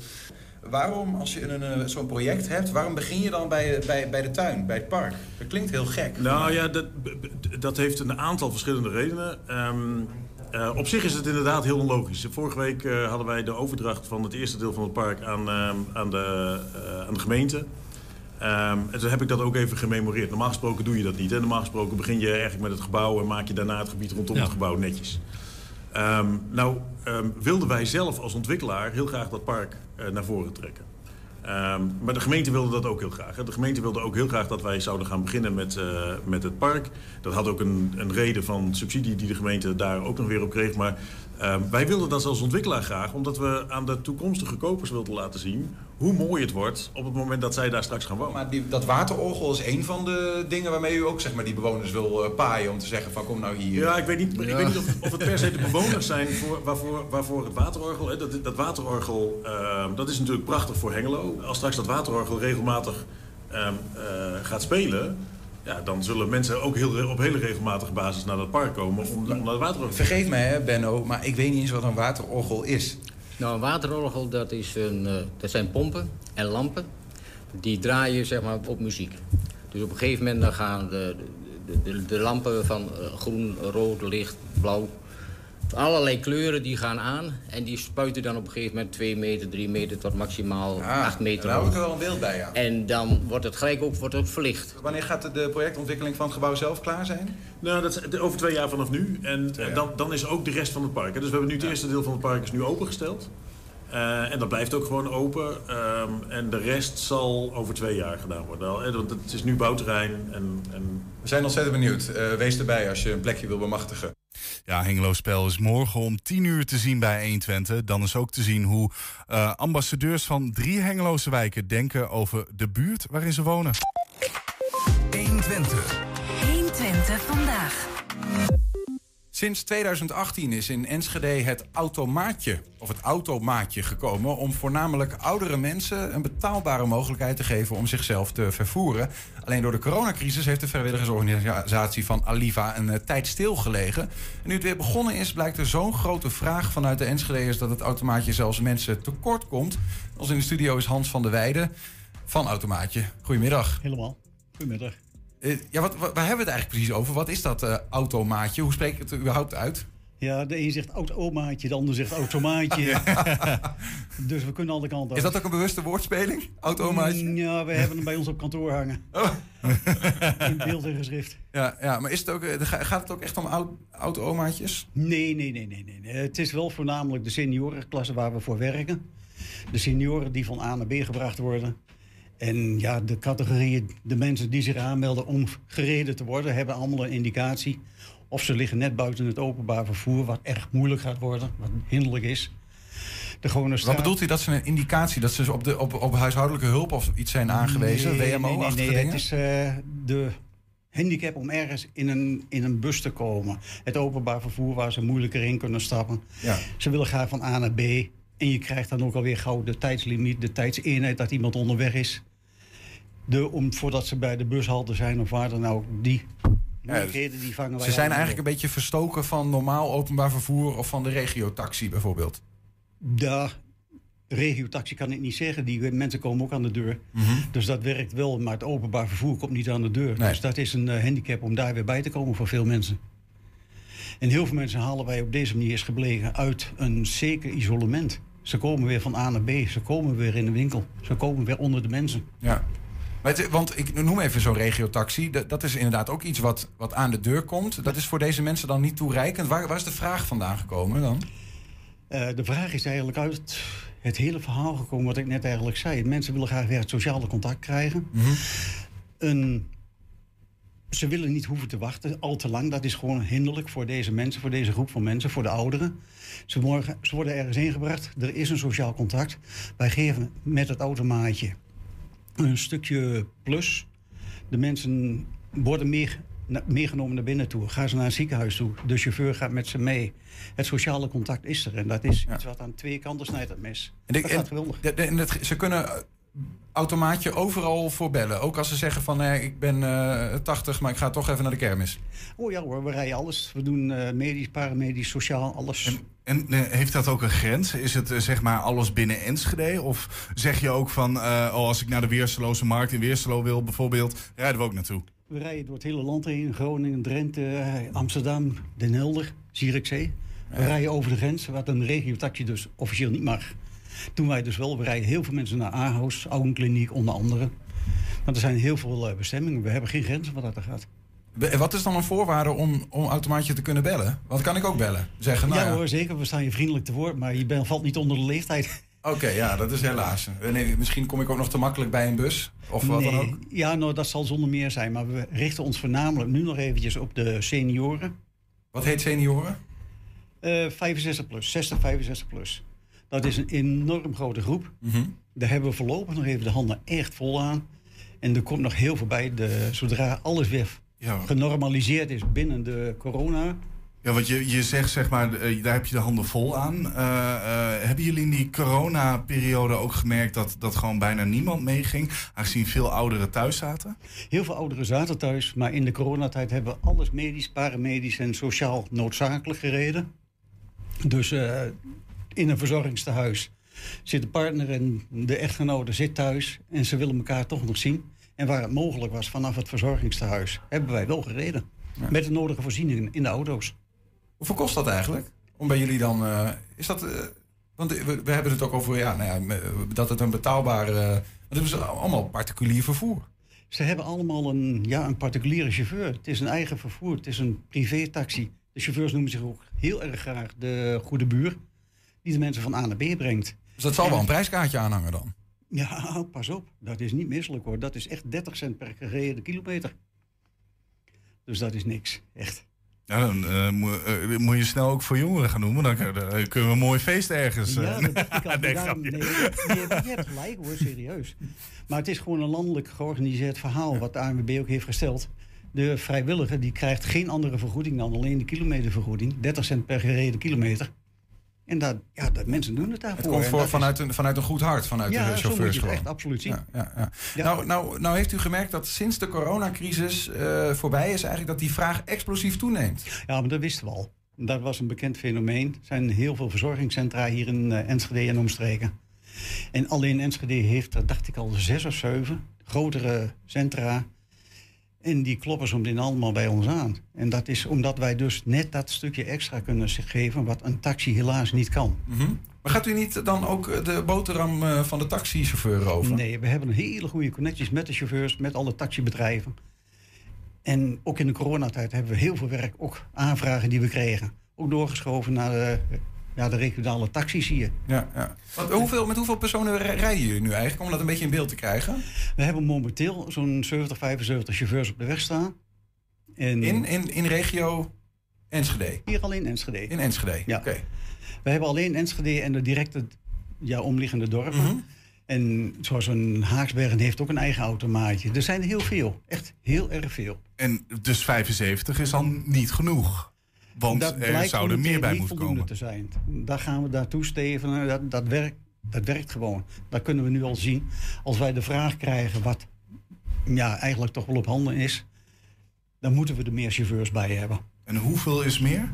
Waarom, als je zo'n project hebt, waarom begin je dan bij, bij, bij de tuin, bij het park? Dat klinkt heel gek. Nou ja, dat, dat heeft een aantal verschillende redenen. Um, uh, op zich is het inderdaad heel onlogisch. Vorige week uh, hadden wij de overdracht van het eerste deel van het park aan, uh, aan, de, aan de gemeente. Um, en toen heb ik dat ook even gememoreerd. Normaal gesproken doe je dat niet. Hè? Normaal gesproken begin je eigenlijk met het gebouw en maak je daarna het gebied rondom het gebouw netjes. Um, nou, wilden wij zelf als ontwikkelaar heel graag dat park naar voren trekken. Um, maar de gemeente wilde dat ook heel graag. De gemeente wilde ook heel graag dat wij zouden gaan beginnen met, uh, met het park. Dat had ook een, een reden van subsidie die de gemeente daar ook nog weer op kreeg. Maar uh, wij wilden dat als ontwikkelaar graag, omdat we aan de toekomstige kopers wilden laten zien hoe mooi het wordt op het moment dat zij daar straks gaan wonen. Maar die, dat waterorgel is een van de dingen waarmee u ook zeg maar, die bewoners wil uh, paaien om te zeggen van kom nou hier. Ja, ik weet niet, ja. Ik weet niet of, of, het per se de bewoners zijn voor, waarvoor, waarvoor het waterorgel. Hè, dat, dat waterorgel ehm, dat is natuurlijk prachtig voor Hengelo. Als straks dat waterorgel regelmatig um, gaat spelen ja, dan zullen mensen ook heel, op hele regelmatige basis naar dat park komen om, om naar het waterorgel Vergeef mij, hè, Benno, maar ik weet niet eens wat een waterorgel is. Nou, een waterorgel, dat, is een, uh, dat zijn pompen en lampen. Die draaien zeg maar, op muziek. Dus op een gegeven moment dan gaan de, de, de, de lampen van uh, groen, rood, licht, blauw allerlei kleuren die gaan aan. En die spuiten dan op een gegeven moment 2 meter, 3 meter tot maximaal ah, 8 meter Daar heb ik er wel een beeld bij, ja. En dan wordt het gelijk ook, wordt het verlicht. Wanneer gaat de projectontwikkeling van het gebouw zelf klaar zijn? Nou, dat is over twee jaar vanaf nu. En dan, dan is ook de rest van het park. Dus we hebben nu het eerste deel van het park is nu opengesteld. Uh, en dat blijft ook gewoon open. Um, en de rest zal over twee jaar gedaan worden. Want het is nu bouwterrein. En, en... We zijn ontzettend benieuwd. Uh, wees erbij als je een plekje wil bemachtigen. Ja, Hengelo Spel is morgen om 10 uur te zien bij 120. Dan is ook te zien hoe uh, ambassadeurs van drie Hengeloze wijken denken over de buurt waarin ze wonen. 120. 120 vandaag. Sinds 2018 is in Enschede het automaatje, of het automaatje gekomen... om voornamelijk oudere mensen een betaalbare mogelijkheid te geven om zichzelf te vervoeren. Alleen door de coronacrisis heeft de vrijwilligersorganisatie van Aliva een uh, tijd stilgelegen. En nu het weer begonnen is, blijkt er zo'n grote vraag vanuit de Enschede'ers... dat het automaatje zelfs mensen tekort komt. Als in de studio is Hans van der Weijden van Automaatje. Goedemiddag. Helemaal. Goedemiddag. Uh, ja, wat, waar hebben we het eigenlijk precies over? Wat is dat uh, automaatje? Hoe spreek ik het überhaupt uit? Ja, de een zegt automaatje, de ander zegt automaatje. dus we kunnen alle kanten Is dat ook een bewuste woordspeling? Automaatje? Mm, ja, we hebben hem bij ons op kantoor hangen. Oh. In beeld en geschrift. Ja, ja maar is het ook, eh, gaat het ook echt om automaatjes? Nee, nee, nee, nee, nee. Het is wel voornamelijk de seniorenklasse waar we voor werken. De senioren die van A naar B gebracht worden. En ja, de categorieën, de mensen die zich aanmelden om gereden te worden, hebben allemaal een indicatie Of ze liggen net buiten het openbaar vervoer, wat erg moeilijk gaat worden, wat hinderlijk is. De gewone straat... Wat bedoelt u dat ze een indicatie dat ze op, de, op, op huishoudelijke hulp of iets zijn aangewezen? Nee, WMO? nee, nee, het is eh, de handicap om ergens in een, in een bus te komen. Het openbaar vervoer waar ze moeilijker in kunnen stappen. Ja. Ze willen graag van A naar B. En je krijgt dan ook alweer gauw de tijdslimiet, de tijdseenheid dat iemand onderweg is. De, om, voordat ze bij de bushalte zijn of waar dan ook. Die die vangen wij Ze zijn eigenlijk een beetje verstoken van normaal openbaar vervoer of van de regiotaxi bijvoorbeeld. De regiotaxi kan ik niet zeggen. Die mensen komen ook aan de deur. Dus dat werkt wel, maar het openbaar vervoer komt niet aan de deur. Nee. Dus dat is een eh, handicap om daar weer bij te komen voor veel mensen. En heel veel mensen halen wij op deze manier is gebleken uit een zeker isolement. Ze komen weer van A naar B. Ze komen weer in de winkel. Ze komen weer onder de mensen. Ja. Maar het- want ik noem even zo'n regiotaxi. Dat, dat is inderdaad ook iets wat, wat aan de deur komt. Dat is voor deze mensen dan niet toereikend. Waar, waar is de vraag vandaan gekomen dan? Eh, de vraag is eigenlijk uit het hele verhaal gekomen wat ik net eigenlijk zei. Mensen willen graag weer het sociale contact krijgen. Een, ze willen niet hoeven te wachten al te lang. Dat is gewoon hinderlijk voor deze mensen, voor deze groep van mensen, voor de ouderen. Ze, morgen, ze worden ergens ingebracht. Er is een sociaal contact. Wij geven met het automaatje een stukje plus. De mensen worden meer, meegenomen naar binnen toe. Gaan ze naar een ziekenhuis toe. De chauffeur gaat met ze mee. Het sociale contact is er. En dat is iets wat aan twee kanten snijdt het mes. En dat gaat geweldig. en het- ze kunnen automaatje overal voor bellen. Ook als ze zeggen van eh, ik ben eh 80, maar ik ga toch even naar de kermis. Oh ja hoor, we rijden alles. We doen eh, medisch, paramedisch, sociaal, alles. En eh, heeft dat ook een grens? Is het eh, zeg maar alles binnen Enschede? Of zeg je ook van, eh, oh, als ik naar de Weerseloze Markt in Weerselo wil bijvoorbeeld, rijden we ook naartoe? We rijden door het hele land heen. Groningen, Drenthe, eh, Amsterdam, Den Helder, Zierikzee. We rijden over de grens, wat een regiotaxi dus officieel niet mag. Doen wij dus wel. We rijden heel veel mensen naar Aarhus, Augenkliniek onder andere. Want er zijn heel veel eh, bestemmingen. We hebben geen grenzen wat dat er gaat. Wat is dan een voorwaarde om, om automaatje te kunnen bellen? Want kan ik ook bellen? Zeggen, nou ja, ja, hoor, zeker. We staan je vriendelijk te woord, maar je bent, valt niet onder de leeftijd. Oké, ja, dat is helaas. Eh, Nee, misschien kom ik ook nog te makkelijk bij een bus. Of wat dan ook. Ja, nou, dat zal zonder meer zijn. Maar we richten ons voornamelijk nu nog eventjes op de senioren. Wat heet senioren? Eh 65 plus, 60, 65 plus. Dat is een enorm grote groep. Mhm. Daar hebben we voorlopig nog even de handen echt vol aan. En er komt nog heel veel bij. De, zodra alles weer Ja. genormaliseerd is binnen de corona. Ja, want je, je zegt zeg maar, eh, daar heb je de handen vol aan. Eh, eh, hebben jullie in die coronaperiode ook gemerkt dat, dat gewoon bijna niemand meeging? Aangezien veel ouderen thuis zaten? Heel veel ouderen zaten thuis. Maar in de coronatijd hebben we alles medisch, paramedisch en sociaal noodzakelijk gereden. Dus in een verzorgingstehuis zit de partner en de echtgenote zit thuis. En ze willen elkaar toch nog zien. En waar het mogelijk was vanaf het verzorgingstehuis, hebben wij wel gereden. Met de nodige voorzieningen in de auto's. Hoeveel kost dat eigenlijk? Om bij jullie dan... eh, is dat... eh, want we, we hebben het ook over ja, nou ja, dat het een betaalbare... want het is allemaal particulier vervoer. Ze hebben allemaal een, ja, een particuliere chauffeur. Het is een eigen vervoer. Het is een privé-taxi. De chauffeurs noemen zich ook heel erg graag de goede buur. Die de mensen van A naar B brengt. Dus dat zal wel een prijskaartje aanhangen dan? Ja, pas op. Dat is niet misselijk hoor. Dat is echt 30 cent per gereden kilometer. Dus dat is niks. Echt. Ja, dan eh, moet, eh, moet je snel ook voor jongeren gaan noemen. Dan kun- dan kunnen we een mooi feest ergens. eh. Ja, dat dacht ik al. Nee, Daarom- grapje. nee, je, hebt- je hebt gelijk hoor, serieus. Maar het is gewoon een landelijk georganiseerd verhaal... wat de ANWB ook heeft gesteld. De vrijwilliger die krijgt geen andere vergoeding dan alleen de kilometervergoeding. 30 cent per gereden kilometer. En dat, ja, dat mensen doen het daarvoor. Het komt voor, dat is- vanuit, een, vanuit een goed hart, vanuit Ja, de chauffeurs gewoon. echt absoluut zien. Ja, ja. Nou, nou, nou heeft u gemerkt dat sinds de coronacrisis eh, voorbij is... eigenlijk dat die vraag explosief toeneemt. Ja, maar dat wisten we al. Dat was een bekend fenomeen. Er zijn heel veel verzorgingscentra hier in eh, Enschede en omstreken. En alleen Enschede heeft er, dacht ik al, zes of zeven grotere centra. En die kloppen zo meteen allemaal bij ons aan. En dat is omdat wij dus net dat stukje extra kunnen geven... wat een taxi helaas niet kan. Mhm. Maar gaat u niet dan ook de boterham eh, van de taxichauffeur over? Nee, we hebben hele goede connecties met de chauffeurs, met alle taxibedrijven. En ook in de coronatijd hebben we heel veel werk, ook aanvragen die we kregen. Ook doorgeschoven naar de, ja, de regionale taxis hier. Ja, ja. Want hoeveel, met hoeveel personen rij- rijden jullie nu eigenlijk? Om dat een beetje in beeld te krijgen. We hebben momenteel zo'n 70, 75 chauffeurs op de weg staan. En In, in, in regio... Enschede? Hier alleen in Enschede. In Enschede, Ja. oké. We hebben alleen Enschede en de directe ja, omliggende dorpen. Mhm. En zoals een Haaksbergen heeft ook een eigen automaatje. Er zijn er heel veel. Echt heel erg veel. En dus 75 is dan niet genoeg. Want dat er blijkt zou momenteel meer bij moeten komen. te zijn. Daar gaan we daartoe stevenen. Dat, dat, werkt, dat werkt gewoon. Dat kunnen we nu al zien. Als wij de vraag krijgen wat ja, eigenlijk toch wel op handen is... dan moeten we er meer chauffeurs bij hebben. En hoeveel is meer?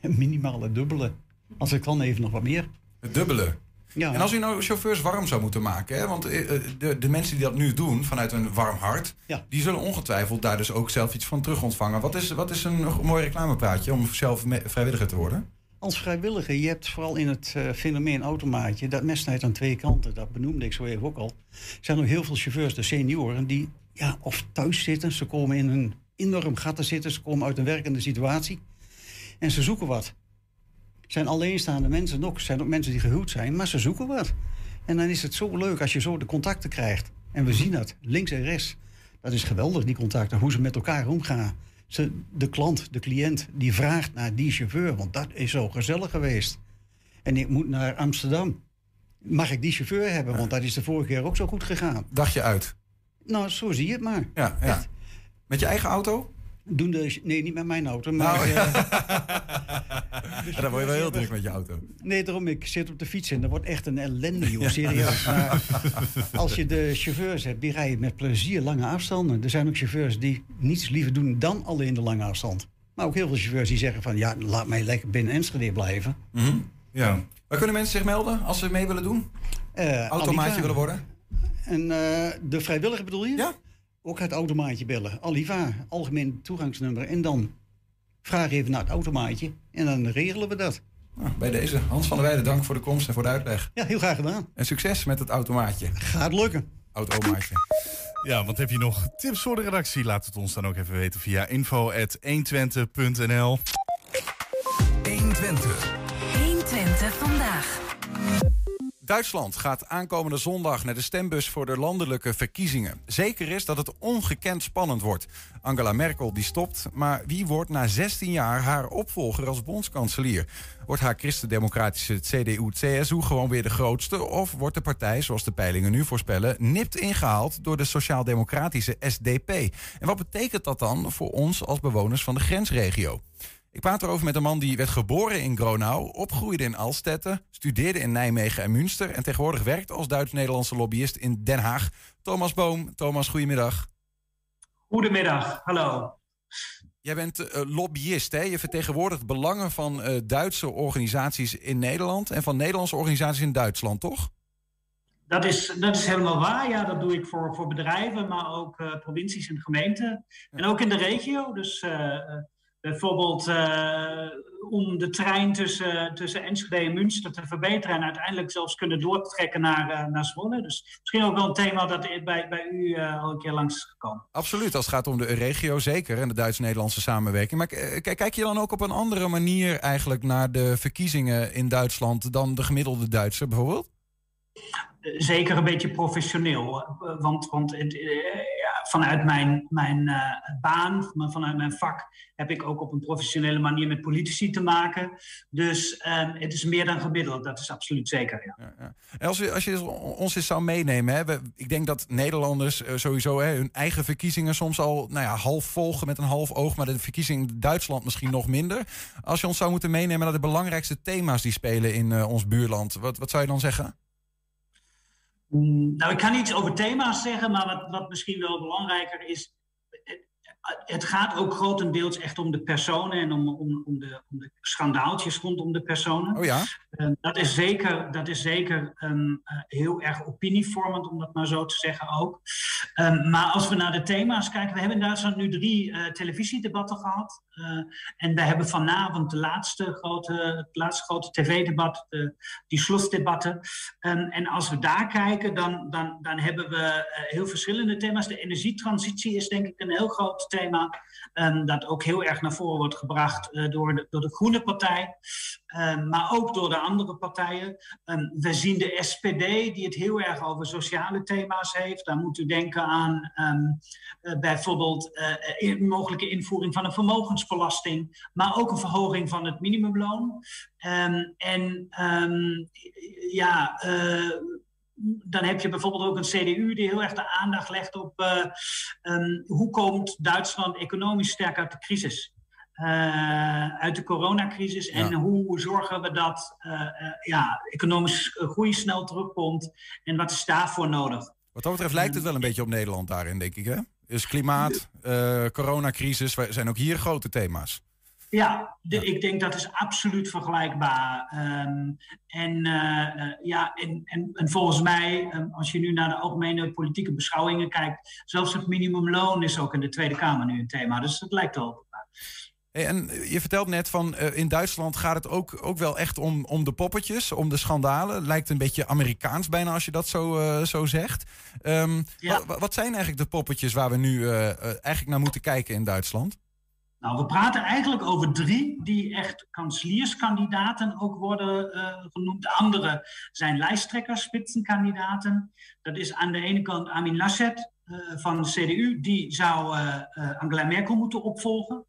Minimaal het dubbele. Als ik dan even nog wat meer. Het dubbele. Ja. En als u nou chauffeurs warm zou moeten maken, hè, want eh, eh, de, de mensen die dat nu doen vanuit een warm hart, Ja. die zullen ongetwijfeld daar dus ook zelf iets van terug ontvangen. Wat is, wat is een mooi reclamepraatje om zelf vrijwilliger te worden? Als vrijwilliger, je hebt vooral in het eh, fenomeen automaatje... dat mes snijdt aan twee kanten, dat benoemde ik zo even ook al. Er zijn ook heel veel chauffeurs, de senioren, die ja, of thuis zitten... ze komen in een enorm gat te zitten, ze komen uit een werkende situatie... en ze zoeken wat. Het zijn alleenstaande mensen het zijn ook mensen die gehuwd zijn... maar ze zoeken wat. En dan is het zo leuk als je zo de contacten krijgt. En we zien dat, links en rechts. Dat is geweldig, die contacten, hoe ze met elkaar omgaan. Ze, de klant, de cliënt, die vraagt naar die chauffeur, want dat is zo gezellig geweest. En ik moet naar Amsterdam. Mag ik die chauffeur hebben? Want dat is de vorige keer ook zo goed gegaan. Dagje uit. Nou, zo zie je het maar. Ja, ja. Met je eigen auto? Doen de, nee, niet met mijn auto. Maar, Nou, eh, Ja, dan word je wel heel druk met je auto. nee, daarom, ik zit op de fiets en dat wordt echt een ellende, joh, serieus. Maar als je de chauffeurs hebt, die rijden met plezier lange afstanden. Er zijn ook chauffeurs die niets liever doen dan alleen de lange afstand. Maar ook heel veel chauffeurs die zeggen van, ja, laat mij lekker binnen Enschede blijven. Mhm. Ja. Waar kunnen mensen zich melden als ze mee willen doen? Eh, Automaatje willen worden? En eh, de vrijwilliger bedoel je? Ja. Ook het automaatje bellen. Aliva, algemeen toegangsnummer. En dan vraag even naar het automaatje. En dan regelen we dat. Nou, bij deze, Hans van der Weijden, dank voor de komst en voor de uitleg. Ja, heel graag gedaan. En succes met het automaatje. Gaat lukken. Automaatje. Ja, want heb je nog tips voor de redactie? Laat het ons dan ook even weten via info.120.nl. 120. 120 vandaag. Duitsland gaat aankomende zondag naar de stembus voor de landelijke verkiezingen. Zeker is dat het ongekend spannend wordt. Angela Merkel die stopt, maar wie wordt na 16 jaar haar opvolger als bondskanselier? Wordt haar christendemocratische CDU-CSU gewoon weer de grootste? Of wordt de partij, zoals de peilingen nu voorspellen, nipt ingehaald door de sociaal-democratische SDP? En wat betekent dat dan voor ons als bewoners van de grensregio? Ik praat erover met een man die werd geboren in Gronau, opgroeide in Alstette, studeerde in Nijmegen en Münster en tegenwoordig werkt als Duits-Nederlandse lobbyist in Den Haag. Thomas Boom. Thomas, goedemiddag. Goedemiddag, hallo. Jij bent eh, lobbyist, hè? Je vertegenwoordigt belangen van eh, Duitse organisaties in Nederland en van Nederlandse organisaties in Duitsland, toch? Dat is, dat is helemaal waar. Ja, dat doe ik voor, voor bedrijven, maar ook eh, provincies en gemeenten. En ook in de regio. Dus bijvoorbeeld eh, om de trein tussen, tussen Enschede en Münster te verbeteren en uiteindelijk zelfs kunnen doortrekken naar, eh, naar Zwolle. Dus misschien ook wel een thema dat bij, bij u eh, al een keer langs is gekomen. Absoluut, als het gaat om de regio zeker en de Duits-Nederlandse samenwerking. Maar kijk je dan ook op een andere manier eigenlijk naar de verkiezingen in Duitsland dan de gemiddelde Duitser bijvoorbeeld? Zeker een beetje professioneel. Want, want het, vanuit mijn, mijn eh, baan, maar vanuit mijn vak, heb ik ook op een professionele manier met politici te maken. Dus eh, het is meer dan gemiddeld, dat is absoluut zeker. Ja. En als je, als je ons eens zou meenemen, hè, ik denk dat Nederlanders eh, sowieso hè, hun eigen verkiezingen soms al nou ja, half volgen met een half oog, maar de verkiezingen in Duitsland misschien nog minder. Als je ons zou moeten meenemen naar de belangrijkste thema's die spelen in eh, ons buurland, wat, wat zou je dan zeggen? Nou, ik kan iets over thema's zeggen, maar wat, wat misschien wel belangrijker is. Het, gaat ook grotendeels echt om de personen en om, om, om, de, om de schandaaltjes rondom de personen. Oh ja? Eh, dat is zeker, dat is zeker ehm, eh, heel erg opinievormend, om dat maar zo te zeggen ook. Ehm, maar als we naar de thema's kijken, we hebben in Duitsland nu drie eh, televisiedebatten gehad. Eh, en we hebben vanavond de laatste grote, het laatste grote tv-debat, de, die slotdebatten. Ehm, en als we daar kijken, dan, dan, dan hebben we heel verschillende thema's. De energietransitie is denk ik een heel groot thema. Um, dat ook heel erg naar voren wordt gebracht uh, door, de, door de Groene Partij. Um, maar ook door de andere partijen. Um, we zien de SPD, die het heel erg over sociale thema's heeft. Daar moet u denken aan uh, bijvoorbeeld uh, mogelijke invoering van een vermogensbelasting. Maar ook een verhoging van het minimumloon. en ja dan heb je bijvoorbeeld ook een CDU die heel erg de aandacht legt op uh, um, hoe komt Duitsland economisch sterk uit de crisis. Uh, uit de coronacrisis. Ja. En hoe zorgen we dat uh, ja, economisch groei snel terugkomt. En wat is daarvoor nodig? Wat dat betreft lijkt het wel een beetje op Nederland daarin, denk ik. Hè? Dus klimaat, coronacrisis zijn ook hier grote thema's. Ja, de, ik denk dat is absoluut vergelijkbaar. Um, en, uh, ja, en, en, en, volgens mij, um, als je nu naar de algemene politieke beschouwingen kijkt, zelfs het minimumloon is ook in de Tweede Kamer nu een thema. Dus dat lijkt wel op Hey, en je vertelt net van uh, in Duitsland gaat het ook, ook wel echt om, om de poppetjes, om de schandalen. Lijkt een beetje Amerikaans bijna als je dat zo, uh, zo zegt. Um, ja. wat zijn eigenlijk de poppetjes waar we nu uh, eigenlijk naar moeten kijken in Duitsland? Nou, we praten eigenlijk over drie die echt kanselierskandidaten ook worden uh, genoemd. De andere zijn lijsttrekkers, spitsenkandidaten. Dat is aan de ene kant Amin Laschet uh, van de CDU. Die zou uh, Angela Merkel moeten opvolgen.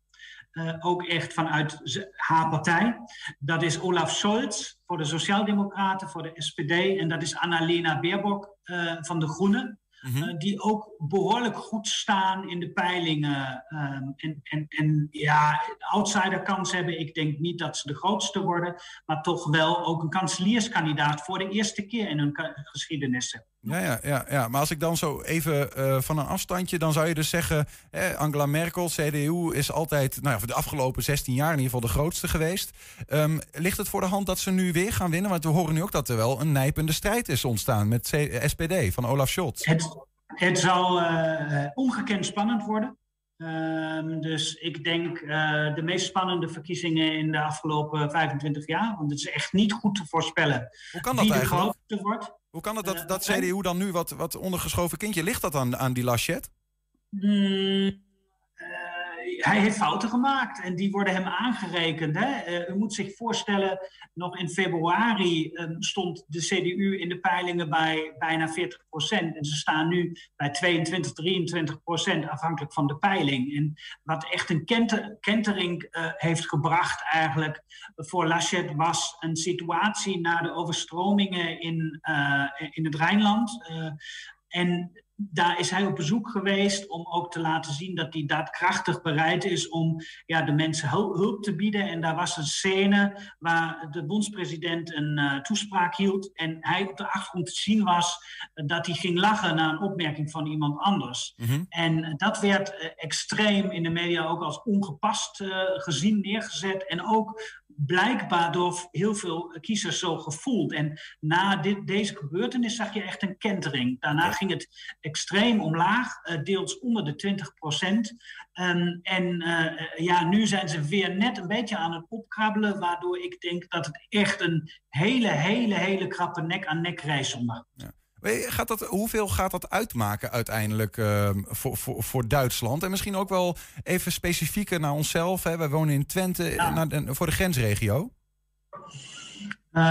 ook echt vanuit haar partij. Dat is Olaf Scholz voor de Sociaaldemocraten, voor de SPD. En dat is Annalena Baerbock van de Groenen. Mm-hmm. Uh, die ook behoorlijk goed staan in de peilingen. Um, en, en, en ja, outsiderkans hebben. Ik denk niet dat ze de grootste worden, maar toch wel ook een kanselierskandidaat voor de eerste keer in hun geschiedenis Ja, ja, ja, ja, maar als ik dan zo even uh, van een afstandje, dan zou je dus zeggen: eh, Angela Merkel, CDU, is altijd, nou ja, voor de afgelopen 16 jaar in ieder geval de grootste geweest. Um, ligt het voor de hand dat ze nu weer gaan winnen? Want we horen nu ook dat er wel een nijpende strijd is ontstaan met C SPD van Olaf Scholz. Het, het zal uh, ongekend spannend worden. Um, dus ik denk uh, de meest spannende verkiezingen in de afgelopen 25 jaar. Want het is echt niet goed te voorspellen Hoe kan dat wie de grootste wordt. Hoe kan het dat, dat CDU dan nu wat, wat ondergeschoven kindje? Ligt dat aan, aan die Laschet? Mm, hij heeft fouten gemaakt en die worden hem aangerekend. Hè? Uh, u moet zich voorstellen, nog in februari um, stond de CDU in de peilingen bij bijna 40 procent. En ze staan nu bij 22, 23 procent, afhankelijk van de peiling. En wat echt een kenter, kentering uh, heeft gebracht eigenlijk voor Laschet was een situatie na de overstromingen in, uh, in het Rijnland. en daar is hij op bezoek geweest om ook te laten zien dat hij daadkrachtig bereid is om ja, de mensen hulp te bieden. En daar was een scène waar de bondspresident een uh, toespraak hield en hij op de achtergrond te zien was uh, dat hij ging lachen naar een opmerking van iemand anders. Mm -hmm. En dat werd uh, extreem in de media ook als ongepast gezien neergezet en ook blijkbaar door heel veel kiezers zo gevoeld. En na dit, deze gebeurtenis zag je echt een kentering. Daarna ging het extreem omlaag, uh, deels onder de 20 procent. Um, en uh, ja, nu zijn ze weer net een beetje aan het opkrabbelen, waardoor ik denk dat het echt een hele, hele, hele krappe nek-aan-nek race. Ja. Gaat dat, hoeveel gaat dat uitmaken uiteindelijk uh, voor, voor, voor Duitsland? En misschien ook wel even specifieker naar onszelf. Hè? Wij wonen in Twente, ja. naar de, voor de grensregio. Uh,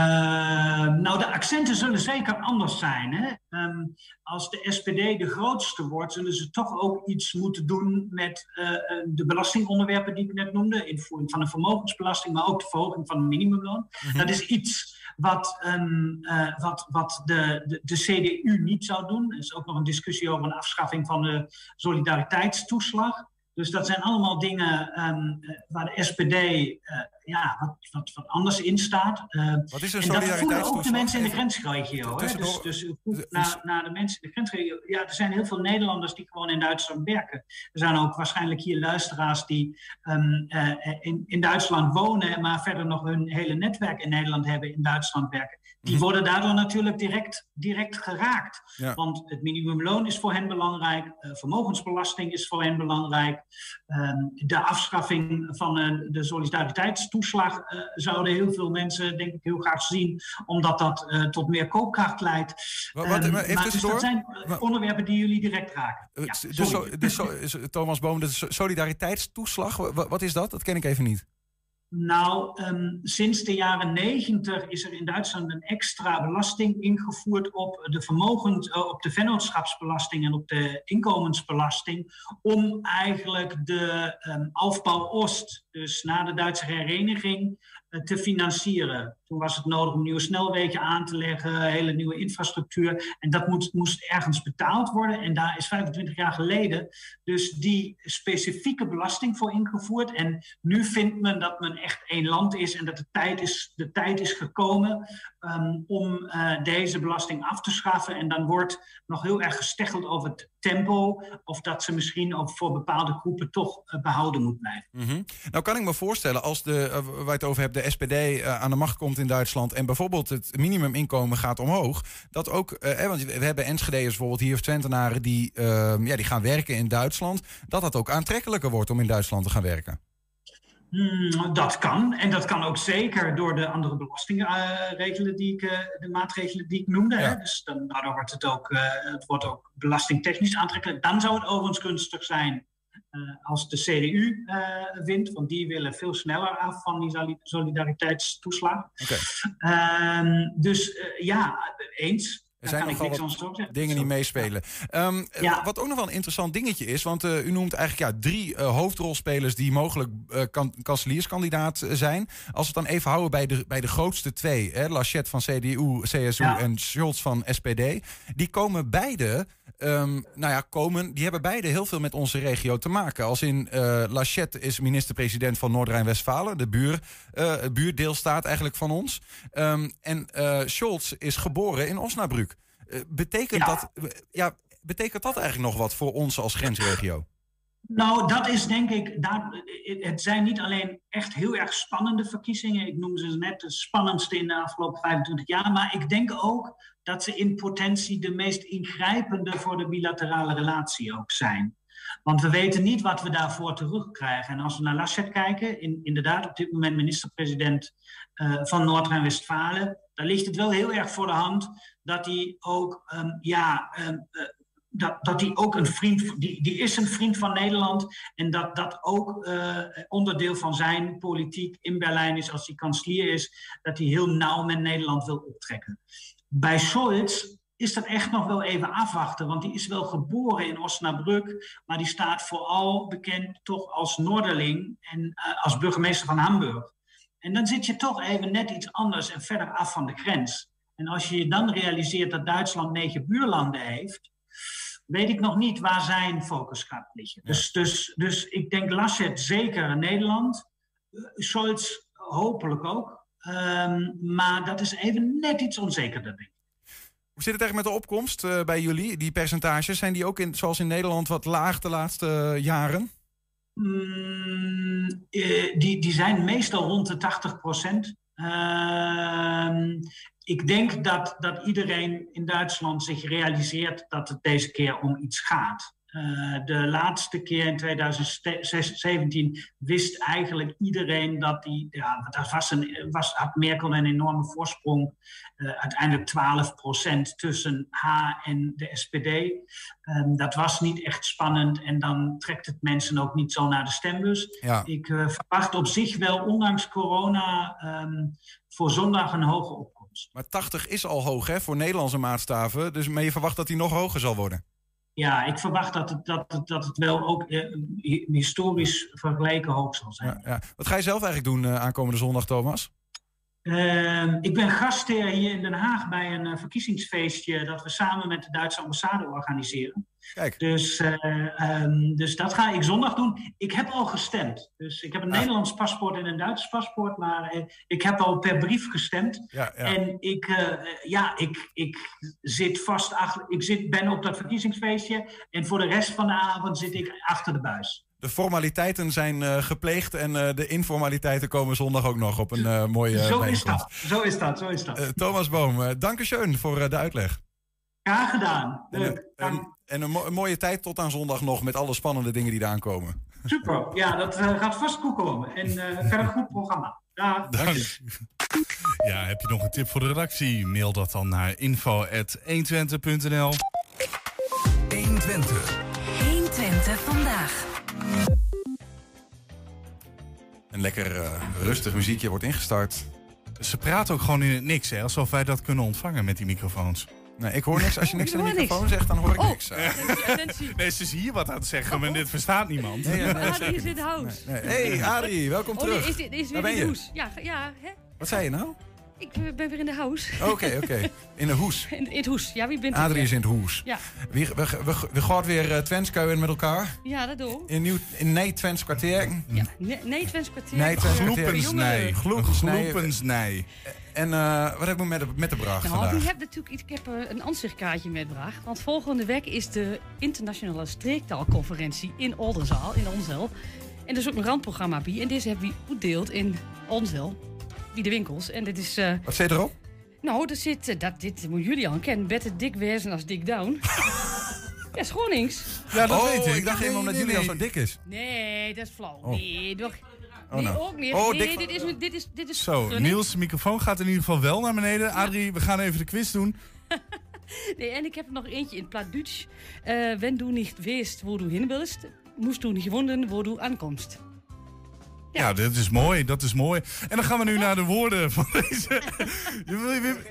nou, de accenten zullen zeker anders zijn. Hè? Um, als de SPD de grootste wordt, zullen ze toch ook iets moeten doen met uh, de belastingonderwerpen die ik net noemde. Invoering van een vermogensbelasting, maar ook de verhoging van het minimumloon. Mm -hmm. Dat is iets wat, um, uh, wat, wat de, de, de, CDU niet zou doen. Er is ook nog een discussie over een afschaffing van de solidariteitstoeslag. Dus dat zijn allemaal dingen um, waar de SPD uh, ja, wat, wat, wat anders in staat. Uh, wat is een en dat voelen ook de mensen in de grensregio. Hè? Dus, dus naar, naar de mensen in de grensregio. Ja, er zijn heel veel Nederlanders die gewoon in Duitsland werken. Er zijn ook waarschijnlijk hier luisteraars die um, uh, in, in Duitsland wonen, maar verder nog hun hele netwerk in Nederland hebben in Duitsland werken. Die mm-hmm. worden daardoor natuurlijk direct, direct geraakt. Ja. Want het minimumloon is voor hen belangrijk, uh, vermogensbelasting is voor hen belangrijk. Ehm, de afschaffing van eh, de solidariteitstoeslag eh, zouden heel veel mensen, denk ik, heel graag zien, omdat dat eh, tot meer koopkracht leidt. Wat, wat, Ehm, maar even maar dus dat zijn eh, onderwerpen die jullie direct raken. Eh, Ja, so- so- is- Thomas Boom, de so- solidariteitstoeslag, wa- wat is dat? Dat ken ik even niet. Nou, ehm, sinds de jaren negentig is er in Duitsland een extra belasting ingevoerd op de vermogens, eh, op de vennootschapsbelasting en op de inkomensbelasting, om eigenlijk de um, Oost, dus na de Duitse hereniging, eh, te financieren. Was het nodig om nieuwe snelwegen aan te leggen, hele nieuwe infrastructuur. En dat moet, moest ergens betaald worden. En daar is 25 jaar geleden dus die specifieke belasting voor ingevoerd. En nu vindt men dat men echt één land is en dat de tijd is, de tijd is gekomen ehm, om eh, deze belasting af te schaffen. En dan wordt nog heel erg gesteggeld over het tempo. Of dat ze misschien ook voor bepaalde groepen toch eh, behouden moet blijven. Mhm. Nou kan ik me voorstellen, als de, eh, waar het over hebt, de SPD aan de macht komt in Duitsland en bijvoorbeeld het minimuminkomen gaat omhoog, dat ook, eh, want we hebben Enschede'ers bijvoorbeeld hier, of Twentenaren, die, eh, ja, die gaan werken in Duitsland, dat dat ook aantrekkelijker wordt om in Duitsland te gaan werken. Hmm, dat kan. En dat kan ook zeker door de andere belastingregelen die ik, eh, de maatregelen die ik noemde. Hè? Dus dan, daardoor wordt het ook, eh, het wordt ook belastingtechnisch aantrekkelijk. Dan zou het overigens gunstig zijn als de CDU eh, wint, want die willen veel sneller af van die soli- solidariteitstoeslag. Ehm, dus eh, ja, eens. Er Daar zijn kan ik nogal wat zeggen. dingen die meespelen. Ehm, eh, Ja. Wat ook nog wel een interessant dingetje is, want eh, u noemt eigenlijk ja, drie eh, hoofdrolspelers die mogelijk eh, kan, kanselierskandidaat eh, zijn. Als we het dan even houden bij de, bij de grootste twee, hè, Laschet van CDU, CSU Ja. en Scholz van SPD, die komen beide, ehm, nou ja, komen, die hebben beide heel veel met onze regio te maken. Als in eh Laschet is minister-president van Noord-Rijn-Westfalen, de buur, eh, buurdeelstaat eigenlijk van ons. Ehm, en eh Scholz is geboren in Osnabrück. Betekent, dat, ja, betekent dat eigenlijk nog wat voor ons als grensregio? Nou, dat is denk ik. Daar, het zijn niet alleen echt heel erg spannende verkiezingen. Ik noemde ze net de spannendste in de afgelopen 25 jaar. Maar ik denk ook dat ze in potentie de meest ingrijpende voor de bilaterale relatie ook zijn. Want we weten niet wat we daarvoor terugkrijgen. En als we naar Laschet kijken, in, inderdaad op dit moment minister-president eh, van Noord-Rijn-Westfalen, dan ligt het wel heel erg voor de hand dat hij ook, ehm, ja, ehm, eh, dat, dat hij ook een vriend, die, die is een vriend van Nederland. En dat dat ook eh, onderdeel van zijn politiek in Berlijn is als hij kanselier is, dat hij heel nauw met Nederland wil optrekken. Bij Scholz is dat echt nog wel even afwachten, want die is wel geboren in Osnabrück, maar die staat vooral bekend toch als Noorderling en eh, als burgemeester van Hamburg. En dan zit je toch even net iets anders en verder af van de grens. En als je je dan realiseert dat Duitsland negen buurlanden heeft, weet ik nog niet waar zijn focus gaat liggen. Dus, dus, dus ik denk Laschet zeker in Nederland, eh, Scholz hopelijk ook. Ehm, maar dat is even net iets onzekerder, denk ik. Hoe zit het eigenlijk met de opkomst eh, bij jullie? Die percentages, zijn die ook in, zoals in Nederland wat laag de laatste eh, jaren? Mm, die, die zijn meestal rond de 80 procent. Ehm, ik denk dat, dat iedereen in Duitsland zich realiseert dat het deze keer om iets gaat. Eh, de laatste keer in 2017 wist eigenlijk iedereen dat die. Ja, dat was een, was, had Merkel een enorme voorsprong. Eh, uiteindelijk 12 procent tussen haar en de SPD. Ehm, dat was niet echt spannend en dan trekt het mensen ook niet zo naar de stembus. Ja. Ik eh, verwacht op zich wel, ondanks corona, ehm, voor zondag een hoge opkomst. Maar 80 is al hoog hè, voor Nederlandse maatstaven. Dus, maar je verwacht dat die nog hoger zal worden? Ja, ik verwacht dat het, dat, dat het wel ook eh, hi- historisch vergeleken hoog zal zijn. Ja. Wat ga je zelf eigenlijk doen eh, aankomende zondag, Thomas? Ehm, ik ben gastheer hier in Den Haag bij een eh, verkiezingsfeestje dat we samen met de Duitse ambassade organiseren. Kijk. Dus, eh, ehm, dus dat ga ik zondag doen. Ik heb al gestemd. Dus ik heb een Nederlands paspoort en een Duits paspoort, maar eh, ik heb al per brief gestemd. Ja, ja. En ik, ja, ik, ik zit vast achter, ik zit, ben op dat verkiezingsfeestje en voor de rest van de avond zit ik achter de buis. De formaliteiten zijn eh, gepleegd en eh, de informaliteiten komen zondag ook nog op een eh, mooie zo is dat, zo is dat, zo is dat. Thomas Boom, eh dank u schön voor eh, de uitleg. Graag gedaan. En, Leuk. een- en, en een, mo- een mooie tijd tot aan zondag nog met alle spannende dingen die eraan komen. Super, ja, dat gaat vast goed komen. En eh, verder een goed programma. Dag. Dank. Ja, heb je nog een tip voor de redactie? Mail dat dan naar info.120.nl 120. 120 vandaag. Een lekker eh, rustig muziekje wordt ingestart. Ze praten ook gewoon in het niks, hè? Alsof wij dat kunnen ontvangen met die microfoons. Nee, ik hoor niks. Als je niks Ik in de microfoon zegt, dan hoor ik Oh. niks. Nee, ze is hier wat aan het zeggen, maar dit verstaat niemand. Nee, ja, nee, is in. Nee, nee. Hey, Adrie, welkom Oh, terug. is, dit, is weer ben in de je? Ja, ja hè? Wat zei je nou? Ik eh, ben weer in de house. Oké, oké. In de hoes. In, in het hoes. Ja, wie bent u? Adrie is in het hoes. Ja. We, we, we, we gaan weer uh, Twenskuien met elkaar. Ja, dat doen we. In nieuw in nee Twents kwartier. Ja. Nee, nee Twents kwartier. Nee, Twents kwartier. Gloepensnij. Gloepensnij. En eh, wat heb ik met de, met de bracht Nou, vandaag? die heb natuurlijk, ik heb eh, een ansichtkaartje metgebracht. Want volgende week is de internationale streektaalconferentie in Oldenzaal, in Onzel. En er is ook een randprogramma bij. En deze hebben we uitdeeld in Onzel, bij de winkels. En dit is... eh, Wat zit erop? nou, er zit, eh, dat, dit moet jullie al kennen. Beter dik wezen als dik down. ja, Schronings. Ja, dat Oh, weet ik. ik dacht even omdat nee, jullie al zo dik is. Nee, dat is flauw. Oh. Nee, toch? Oh, nee, nou. ook niet. Oh, nee, dik- dit is, dit is, dit is Zo, gunning. Niels' microfoon gaat in ieder geval wel naar beneden. Adrie, we gaan even de quiz doen. Nee, en ik heb er nog eentje in het plat Duits. Eh wenn du nicht weißt, wo du hin willst, musst du wundern, wo du ankommst. Ja, dat is mooi, dat is mooi. En dan gaan we nu naar de woorden van deze... Je wil je weer-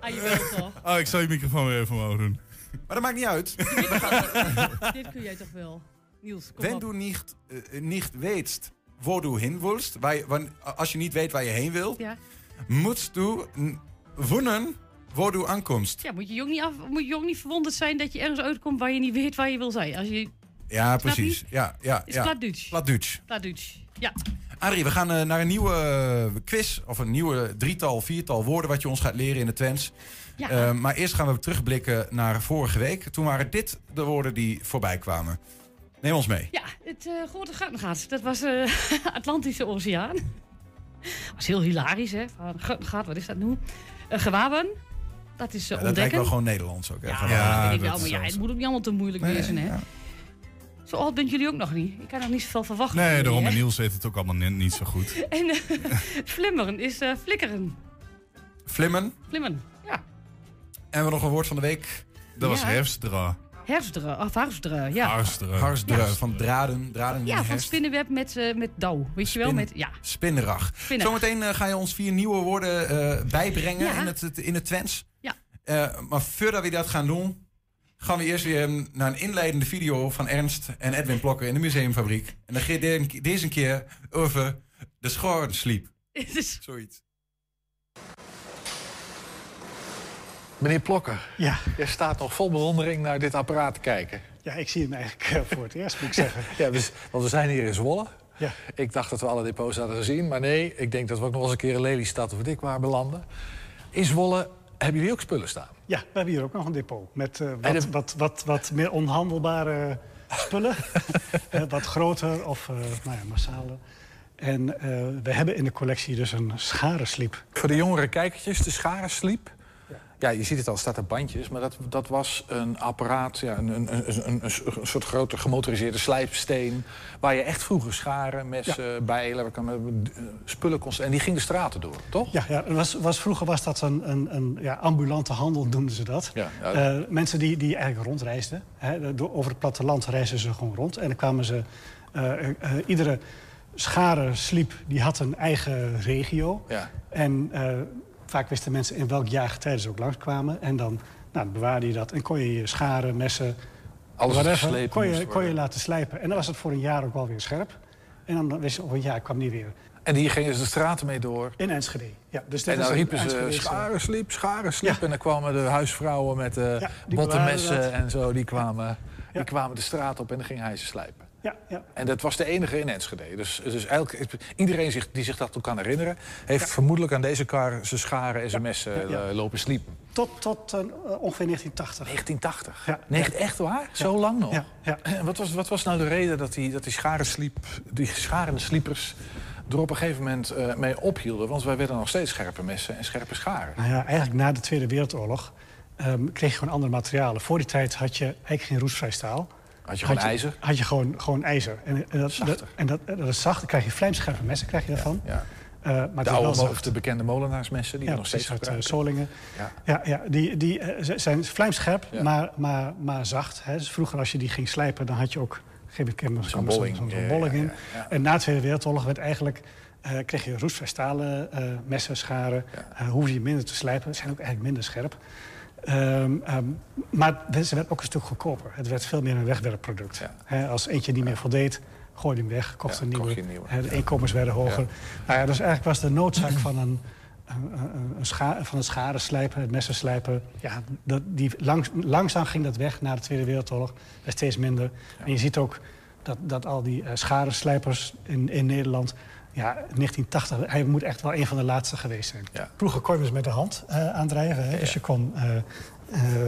Ah, je wilt toch? Oh, ik zal je microfoon weer even omhoog doen. Maar dat maakt niet uit. Dit kun jij toch wel. Niels, kom Wenn op. du nicht, nicht weißt, wo du hin willst, waar je- wan- als je niet weet waar je heen wil, Ja. musst du n- wonnen, wo du ankommst. ja, moet je, je ook niet af, moet je ook niet verwonderd zijn dat je ergens uitkomt waar je niet weet waar je wil zijn. Als je... Ja, precies. Ja, ja, Is ja. plat Duits. Plat Duits. Plat Duits. Ja. Arie, we gaan eh, naar een nieuwe eh, quiz. Of een nieuwe drietal, viertal woorden wat je ons gaat leren in het Twents. Ja. Eh, maar eerst gaan we terugblikken naar vorige week. Toen waren dit de woorden die voorbij kwamen. Neem ons mee. Ja, het eh grote gattengat. Dat was eh Atlantische Oceaan. was heel hilarisch, hè? Gattengat, wat is dat nu? Uh, gewaben. Dat is Ja, eh dat lijkt ontdekken. wel gewoon Nederlands ook. hè, Ja, dat dat is ja, het moet ook niet allemaal te moeilijk Nee, wezen, hè? Zo oud bent jullie ook nog niet. Ik kan nog niet zoveel verwachten. Nee, van daarom. En? Niels weet het ook allemaal net niet zo goed. En eh, flimmeren is eh, flikkeren. Flimmen. Flimmeren, ja. En we hebben nog een woord van de week. Dat was herfstdra. Herfstdre, of harsdre, ja. Harsteren. Harsdre, Ja. van draden. Draden in Ja, van spinnenweb met, eh, met dauw. Weet je wel? Met, ja. Spinnerag. Spinnerag. Zometeen ga je ons vier nieuwe woorden eh, bijbrengen Ja. in, het, in het Twents. Ja. Eh, maar voordat we dat gaan doen, gaan we eerst weer naar een inleidende video van Ernst en Edwin Plokker in de museumfabriek. En dan gaat de- deze keer over de schorensliep. Dus- Zoiets. Meneer Plokker, Ja. jij staat nog vol bewondering naar dit apparaat te kijken. Ja, ik zie hem eigenlijk eh, voor het eerst, moet ik zeggen. Ja, dus, want we zijn hier in Zwolle. Ja. Ik dacht dat we alle depots hadden gezien, maar nee, ik denk dat we ook nog eens een keer in Lelystad of ik waar belanden. In Zwolle hebben jullie ook spullen staan. Ja, we hebben hier ook nog een depot met eh, wat, de- wat, wat, wat meer onhandelbare spullen. Eh, wat groter of eh nou ja, massale. En eh, we hebben in de collectie dus een scharensliep. Voor de jongere kijkertjes, de scharensliep. Ja, je ziet het al, staat er bandjes. Maar dat, dat was een apparaat, ja, een, een, een, een, een soort grote gemotoriseerde slijpsteen... waar je echt vroeger scharen, messen, bijlen, waar kan, eh, spullen kon... En die ging de straten door, toch? Ja, ja was, was, vroeger was dat een, een, een ja, ambulante handel, noemden ze dat. Ja, ja. Eh, mensen die, die eigenlijk rondreisden. Hè, door, over het platteland reisden ze gewoon rond. En dan kwamen ze... eh, iedere scharensliep die had een eigen regio. Ja. En vaak wisten mensen in welk jaargetijde ze ook langskwamen. En dan, nou, dan bewaarde je dat. En kon je je scharen, messen, Alles whatever, kon je, kon je laten slijpen. En dan was het voor een jaar ook wel weer scherp. En dan wist je, over een jaar kwam die weer. En die gingen ze de straten mee door. In Enschede. Ja, dus en dan riepen ze Enschedese- scharensliep, scharensliep. En dan kwamen de huisvrouwen met uh, Ja, die bottenmessen en zo. Die kwamen, die kwamen de straat op en dan ging hij ze slijpen. Ja, ja. En dat was de enige in Enschede. Dus, dus eigenlijk, iedereen zich, die zich dat toe kan herinneren... heeft vermoedelijk aan deze kar zijn scharen en zijn messen Ja, eh, lopen sliepen. Tot, tot eh, ongeveer 1980. 1980? Ja. Nee, echt waar? Zo lang nog? Ja, ja. En wat was, wat was nou de reden dat die, dat die, scharensliep, die scharende sliepers... er op een gegeven moment eh, mee ophielden? Want wij werden nog steeds scherpe messen en scherpe scharen. Nou ja, eigenlijk na de Tweede Wereldoorlog ehm, kreeg je gewoon andere materialen. Voor die tijd had je eigenlijk geen roestvrij staal. Had je gewoon ijzer? Had je gewoon, gewoon ijzer. En, en, dat, en dat, dat is zacht. Dan krijg je vlijmscherpe messen krijg je daarvan. Ja. Eh, maar de oude, wel de bekende molenaarsmessen die ja, nog steeds uit eh, gebruiken. Solingen. Ja. Ja, ja die, die eh, zijn vlijmscherp, maar, maar, maar zacht. Hè. Dus vroeger als je die ging slijpen, dan had je ook geen bekende Zo'n bolling. ja, bolling in. En na de Tweede Wereldoorlog werd eigenlijk, kreeg je roestvrij stalen eh, messen, scharen. Hoef je minder te slijpen. Ze zijn ook eigenlijk minder scherp. Ehm, ehm, maar ze werd ook een stuk goedkoper. Het werd veel meer een wegwerpproduct. Als eentje niet meer voldeed, gooi je hem weg, kocht een nieuwe. kocht je een nieuwe. De inkomens werden hoger. Nou ja, dus eigenlijk was de noodzaak van een, een, een, scha- van het scharen slijpen, het messen slijpen... Ja, dat, die, langs, langzaam ging dat weg na de Tweede Wereldoorlog. werd steeds minder. En je ziet ook dat, dat al die uh, in, in Nederland... Ja, 1980, hij moet echt wel een van de laatste geweest zijn. Vroeger kon je dus met de hand uh, aandrijven. Hè? Dus je kon... Uh,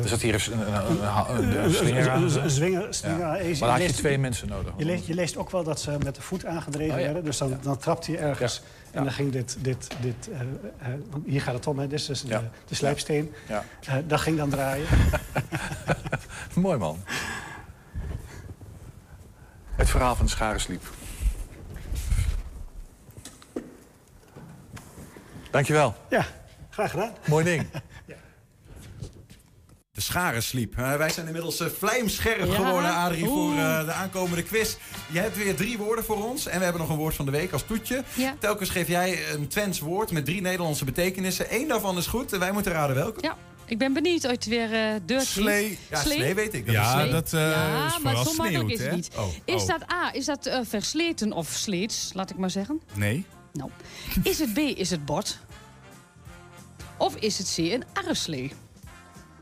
er zat hier een, slinger aan. Een zwinger, slinger ja. aan. Maar dan had je twee mensen nodig. Je leest, je leest ook wel dat ze met de voet aangedreven oh, ja. werden. Dus dan, ja. dan trapt hij ergens. En dan ging dit... dit, dit uh, uh, hier gaat het om, hè. Dit is dus de, de slijpsteen. Dat ging dan draaien. Mooi, man. Het verhaal van de scharensliep. Dankjewel. Ja, graag gedaan. Mooi ding. De scharensliep. Uh, wij zijn inmiddels uh, vlijmscherp ja. geworden, Adrie, voor uh, de aankomende quiz. Je hebt weer drie woorden voor ons. En we hebben nog een woord van de week als toetje. Ja. Telkens geef jij een Twents woord met drie Nederlandse betekenissen. Eén daarvan is goed en wij moeten raden welke. Ja. Ik ben benieuwd uit weer uh, Dirty. Slee. Ja, slee, slee weet ik. Dat ja, is dat uh, ja, is maar zo makkelijk is het niet. Oh, is oh. dat A, is dat uh, versleten of sleets, laat ik maar zeggen? Nee. Nou, is het B, is het bot? Of is het C, een arreslee?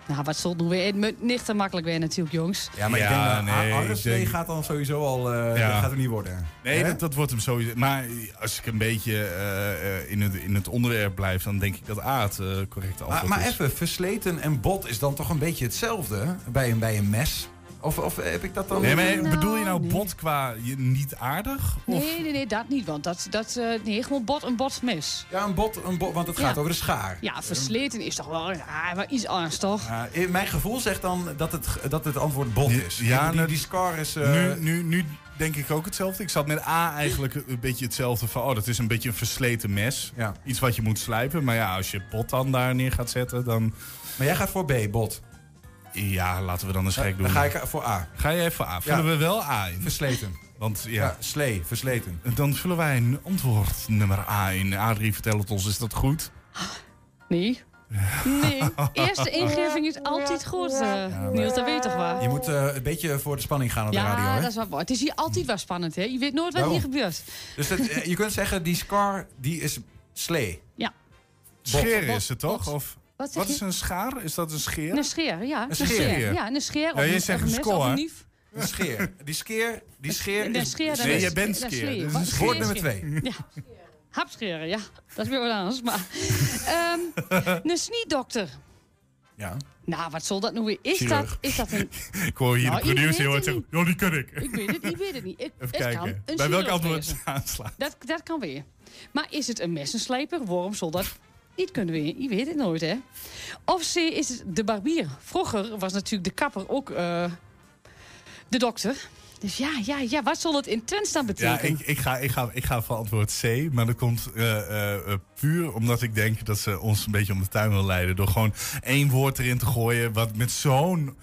Nou, wat zult nu weer niet te makkelijk weer natuurlijk, jongens. Ja, maar ja, ik denk, nee, denk... gaat dan sowieso al... Uh, ja. Dat gaat er niet worden. Nee, dat, dat, wordt hem sowieso... Maar als ik een beetje uh, in, het, in het onderwerp blijf... dan denk ik dat A het uh, correcte antwoord maar, maar is. even, versleten en bot is dan toch een beetje hetzelfde bij een, bij een mes? Of, of heb ik dat dan... Nee, maar bedoel je nou nee. bot qua je niet aardig? Of? Nee, nee, nee, dat niet. Want dat, dat uh, nee, gewoon bot, een botmes. Ja, een bot, een bot want het gaat over de schaar. Ja, versleten is toch wel ja, maar iets anders, toch? Mijn gevoel zegt dan dat het, dat het antwoord bot is. Ja, die, die scar is... Uh... Nu, nu, nu denk ik ook hetzelfde. Ik zat met A eigenlijk een beetje hetzelfde van... oh, dat is een beetje een versleten mes. Ja. Iets wat je moet slijpen. Maar ja, als je bot dan daar neer gaat zetten, dan... Maar jij gaat voor B, bot. Ja, laten we dan eens gek doen. Dan ga ik voor A. Ga jij voor A? Vullen ja. we wel A in? Versleten. Want ja, ja, slee, versleten. Dan vullen wij een antwoord nummer A in. Adrie, vertel het ons, is dat goed? Nee. Nee, eerste ingeving is altijd goed, uh, ja, Niels, dat weet toch waar? Je moet uh, een beetje voor de spanning gaan op ja, de radio, hè? dat is wel Het is hier altijd wel spannend, hè? Je weet nooit wat hier gebeurt. Dus dat, uh, je kunt zeggen, die scar, die is slee. Ja. Scheren is het toch? Of... Wat, Wat is een schaar? Is dat een scheer? Een scheer, ja. Een scheer. Ja, een scheer. Ja, je zegt een score. Een een scheer. Die scheer, die scheer de is... scheer, nee, jij bent scheer. Dus een woord nummer twee. Ja. Hapscheren, ja. Dat is weer wat anders. Maar, um, een sniedokter. Ja. Nou, wat zal dat nu weer? Is, dat, is dat een... ik hoor hier nou, de producer heel hard zeggen, ja, die kan ik. Ik weet het, ik weet het niet. Ik, Even kijken. Kan Bij welk antwoord aanslaan? Dat, dat kan weer. Maar is het een messenslijper? Waarom zal dat niet kunnen weer? Je weet het nooit, hè? Of C is de barbier. Vroeger was natuurlijk de kapper ook uh, de dokter. Dus ja, ja, ja, wat zal het in Twents dan betekenen? Ja, ik, ik, ga, ik, ga, ik ga voor antwoord C. Maar dat komt uh, uh, puur omdat ik denk dat ze ons een beetje om de tuin wil leiden. Door gewoon één woord erin te gooien wat met zo'n...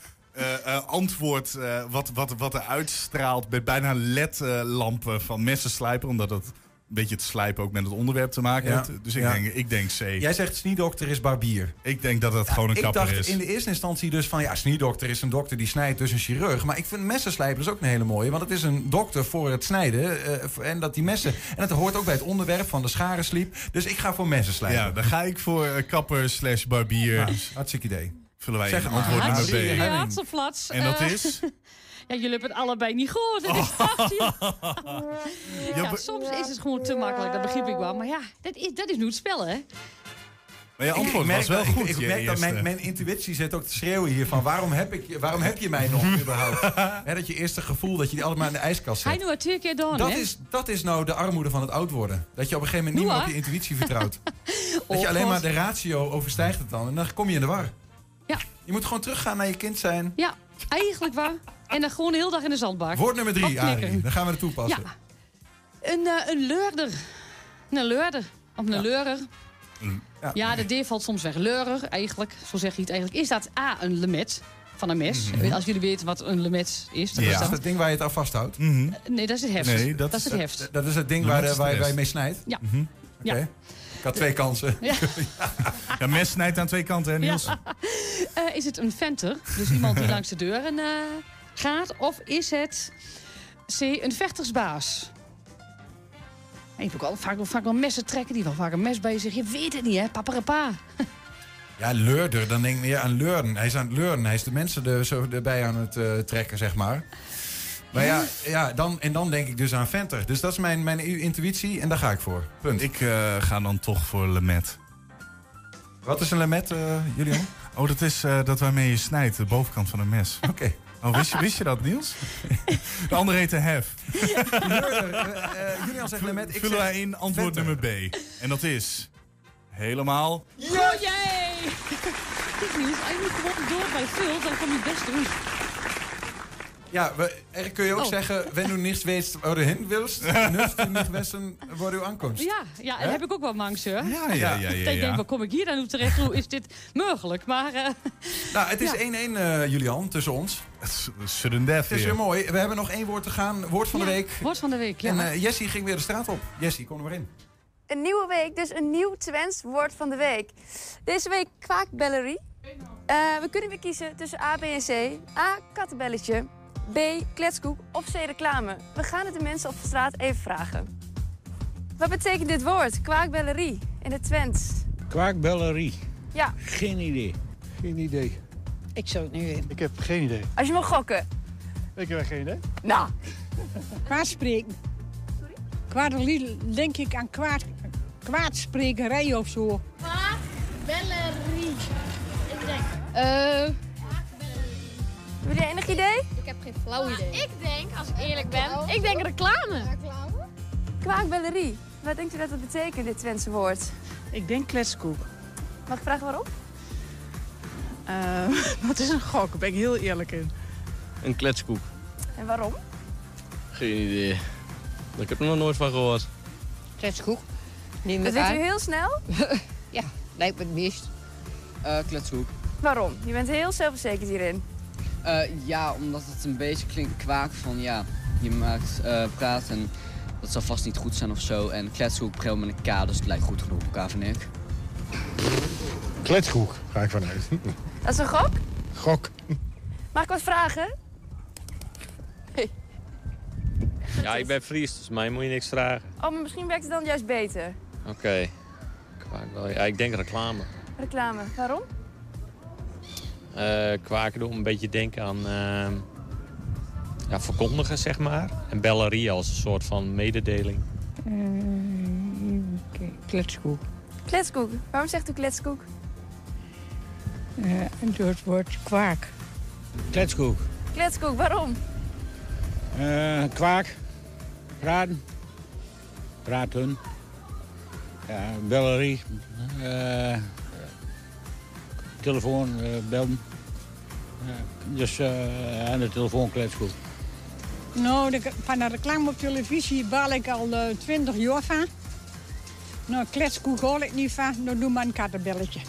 Uh, antwoord wat, wat, wat er uitstraalt met bijna ledlampen van messenslijper. Omdat het beetje het slijpen ook met het onderwerp te maken ja. heeft. Dus ik, ja. denk, ik denk C. Jij zegt sniedokter is barbier. Ik denk dat dat ja, gewoon een kapper is. Ik dacht in de eerste instantie dus van... ja, sniedokter is een dokter die snijdt, dus een chirurg. Maar ik vind messenslijper is ook een hele mooie. Want het is een dokter voor het snijden. Uh, en dat die messen... En dat hoort ook bij het onderwerp van de scharensliep. Dus ik ga voor messenslijper. Ja, dan ga ik voor uh, kapper slash barbier. Ja, hartstikke idee. Vullen wij zeg antwoord nummer B. En dat is... Ja, jullie hebben het allebei niet gehoord. Het is ja, soms is het gewoon te makkelijk, dat begrijp ik wel. Maar ja, dat is, dat is nu het spel, hè? Maar je antwoord was wel goed. Ik, ik merk dat mijn, mijn, intuïtie zit ook te schreeuwen hier van... waarom heb, ik, waarom heb je mij nog überhaupt? He, dat je eerste gevoel dat je die allemaal in de ijskast zet. Hij nu twee keer door, dat hè? is, dat is nou de armoede van het oud worden. Dat je op een gegeven moment niet meer op je intuïtie vertrouwt. dat je alleen maar de ratio overstijgt het dan. En dan kom je in de war. Ja. Je moet gewoon teruggaan naar je kind zijn. Ja. Eigenlijk waar. En dan gewoon de hele dag in de zandbak. Woord nummer drie. Arie. Dan gaan we het toepassen. Ja. Een, eh, een leurder. Een leurder. Of een leurer. Ja. Ja, de D valt soms weg. Leurer, eigenlijk. Zo zeg je het eigenlijk. Is dat A, een lemet van een mes? Mhm. Als jullie weten wat een lemet is. Ja. is dat het ding waar je het aan vasthoudt? Nee, dat is het heft. Nee, dat, is het heft. Dat is het ding waar, de- waar, waar je mee snijdt? Ja. Mhm. Ja. Ik had twee kansen. Ja. Ja, mes snijdt aan twee kanten, hè Niels? Eh, is het een venter? Dus iemand die langs de deuren eh, gaat? Of is het C, een vechtersbaas? Je hebt ook al vaak, vaak wel messen trekken die wel vaak een mes bij zich. Je weet het niet, hè? Paparapa. Ja, leurder. Dan denk ik meer aan leuren. Hij is aan het leuren. Hij is de mensen er zo erbij aan het eh, trekken, zeg maar. Maar ja, ja dan, en dan denk ik dus aan Venter. Dus dat is mijn, mijn intuïtie en daar ga ik voor. Punt. Ik eh, ga dan toch voor Lemet. Wat is een lemet, eh Julian? Oh, dat is eh, dat waarmee je snijdt, de bovenkant van een mes. Oké. Oh, wist je, wist je dat, Niels? De andere heet de hef. Eh, eh, Julian zegt lemet. Ik Vullen wij in antwoord Venter. nummer B. En dat is helemaal... Goed, jij! Kijk niet, als je niet gewoon door bij vult, dan kom je het best doen. Ja, we, er kun je ook Oh. zeggen, wenn du nicht weißt, wo du hin willst, nutzt du nicht wissen, wo du ankommst. Ja, ja dat heb ik ook wel mangs, hoor. Ja, ja, ja, ja, Ik ja. denk, waar kom ik hier dan op terecht? Hoe is dit mogelijk? Maar eh, Nou, het is Ja. 1-1, eh, Julian, tussen ons. Sudden death Het is weer mooi. We hebben nog één woord te gaan. Woord van de week. woord van de week, ja. En eh, Jessie ging weer de straat op. Jessie, kom er maar in. Een nieuwe week, dus een nieuw Twents woord van de week. Deze week kwaakbellerie. Eh, we kunnen weer kiezen tussen A, B en C. A, kattenbelletje. B, kletskoek of C, reclame. We gaan het de mensen op straat even vragen. Wat betekent dit woord, kwaakbellerie, in het Twents? Kwaakbellerie. Ja, Geen idee. Geen idee. Ik zou het nu weten. Ik heb geen idee. als je wil gokken. Ik heb geen idee. Nou, Kwaad spreken. Kwaad denk ik aan kwaad, kwaadsprekerij of zo. Bellerie. Ik denk. eh... Heb je enig idee? Ik heb geen flauw idee. Ik denk, als ik eerlijk ben, ik denk reclame. Kwaakbellerie. Wat denkt u dat dat betekent, dit Twentse woord? Ik denk kletskoek. Mag ik vragen waarom? wat is een gok? Daar ben ik heel eerlijk in. Een kletskoek. En waarom? Geen idee. Ik heb er nog nooit van gehoord. Kletskoek. Neem Dat weet u heel snel? Ja, lijkt me het meest. Eh kletskoek. Waarom? Je bent heel zelfverzekerd hierin. Eh, ja, omdat het een beetje klinkt kwaak van ja, je maakt eh praat en dat zal vast niet goed zijn of zo. En kletskoek begint met een K, dus het lijkt goed genoeg op elkaar, vind ik. Kletskoek, ga ik vanuit. Dat is een gok? Gok. Mag ik wat vragen? Ja, ik ben Fries, dus mij moet je niks vragen. Oh, maar misschien werkt het dan juist beter. Oké. Wel. Ja, ik denk reclame. Reclame. Waarom? Eh kwaken doen een beetje denken aan ehm, ja, verkondigen, zeg maar. En bellerie als een soort van mededeling. kletskoek. Kletskoek. Waarom zegt u kletskoek? en door het woord kwaak. Kletskoek. Kletskoek, waarom? Eh, kwaak. Praten. Praten. Ja, bellerie. Eh, telefoon eh, bellen. Ja, dus eh, aan de telefoon kletskoek. Nou, de, van de reclame op televisie baal ik al eh, 20 jaar van. Nou, kletskoek hoor ik niet van. Dan doe maar een kattenbelletje.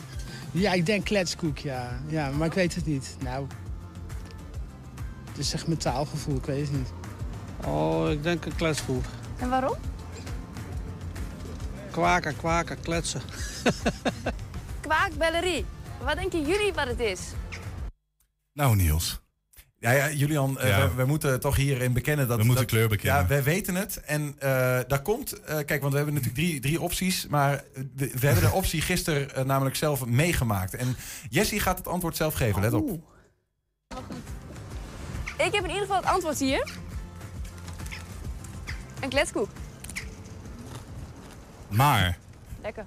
Ja, ik denk kletskoek, ja. Ja, maar ik weet het niet. Nou, het is echt mijn taalgevoel, ik weet het niet. Oh, ik denk een kletskoek. En waarom? Kwaken, kwaken, kletsen. Kwaakbellerie. Wat denken jullie wat het is? Nou, Niels. Ja, ja Julian, eh, we, we moeten toch hierin bekennen dat... We moeten dat- kleur bekennen. Ja, wij weten het. En eh, daar komt... eh, kijk, want we hebben natuurlijk drie, drie opties. Maar we, we hebben de optie gisteren namelijk zelf meegemaakt. En Jessie gaat het antwoord zelf geven, let op. Ik heb in ieder geval het antwoord hier. Een kletskoek. Maar... Lekker.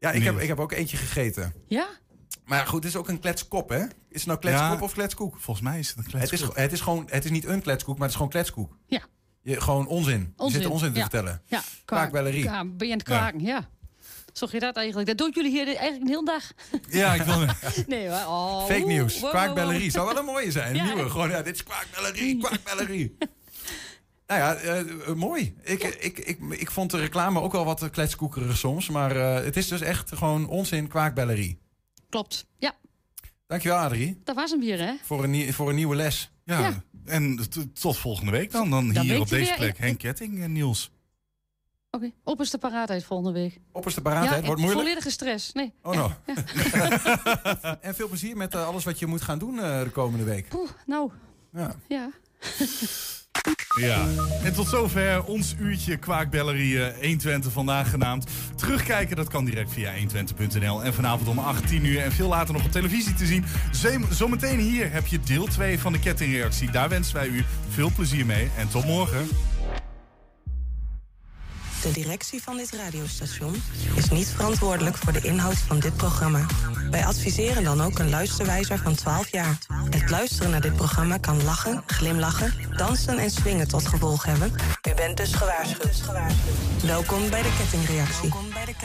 Ja, ik heb, ik heb ook eentje gegeten. Ja? Maar ja, goed, het is ook een kletskop, hè? Is het nou kletskop Ja, of kletskoek? Volgens mij is het een Het is, kletskoek. het is gewoon, het is niet een kletskoek, maar het is gewoon kletskoek. Ja. Je, gewoon onzin. Je zit onzin te ja. vertellen. Ja, Kwaakbellerie. Ja, ben je aan het kwaken, ja. Zag je dat eigenlijk? Dat doen jullie hier eigenlijk een hele dag. Ja, ik wil... nee hoor. Oh, Fake nieuws. wow, Kwaakbellerie. Zou wel een mooie zijn. Nieuwe. Gewoon, ja, dit is kwaakbellerie. Kwaakbellerie. Nou ja, eh, eh, mooi. Ik, ik, ik, ik vond de reclame ook wel wat kletskoekerig soms. Maar eh, het is dus echt gewoon onzin kwaakbellerie. Klopt. Ja, Dankjewel, Adrie. dat was hem weer, hè? Voor een, nie- voor een nieuwe les. Ja, Ja. en tot volgende week dan. Dan, Dan hier op deze weer- plek Henk Ketting en Niels. Oké, opperste paraatheid volgende week. Opperste paraatheid. ja, Wordt moeilijk. volledige stress. Nee. Oh no. en veel plezier met eh, alles wat je moet gaan doen eh, de komende week. Poeh, nou, Ja. ja. Ja, en tot zover ons uurtje Kwaakbellerie eh, 120 vandaag genaamd. Terugkijken, dat kan direct via 120.nl. En vanavond om 18 uur en veel later nog op televisie te zien. Zometeen hier heb je deel 2 van de kettingreactie. Daar wensen wij u veel plezier mee en tot morgen. De directie van dit radiostation is niet verantwoordelijk voor de inhoud van dit programma. Wij adviseren dan ook een luisterwijzer van 12 jaar. Het luisteren naar dit programma kan lachen, glimlachen, dansen en swingen tot gevolg hebben. U bent dus gewaarschuwd. Welkom bij de kettingreactie.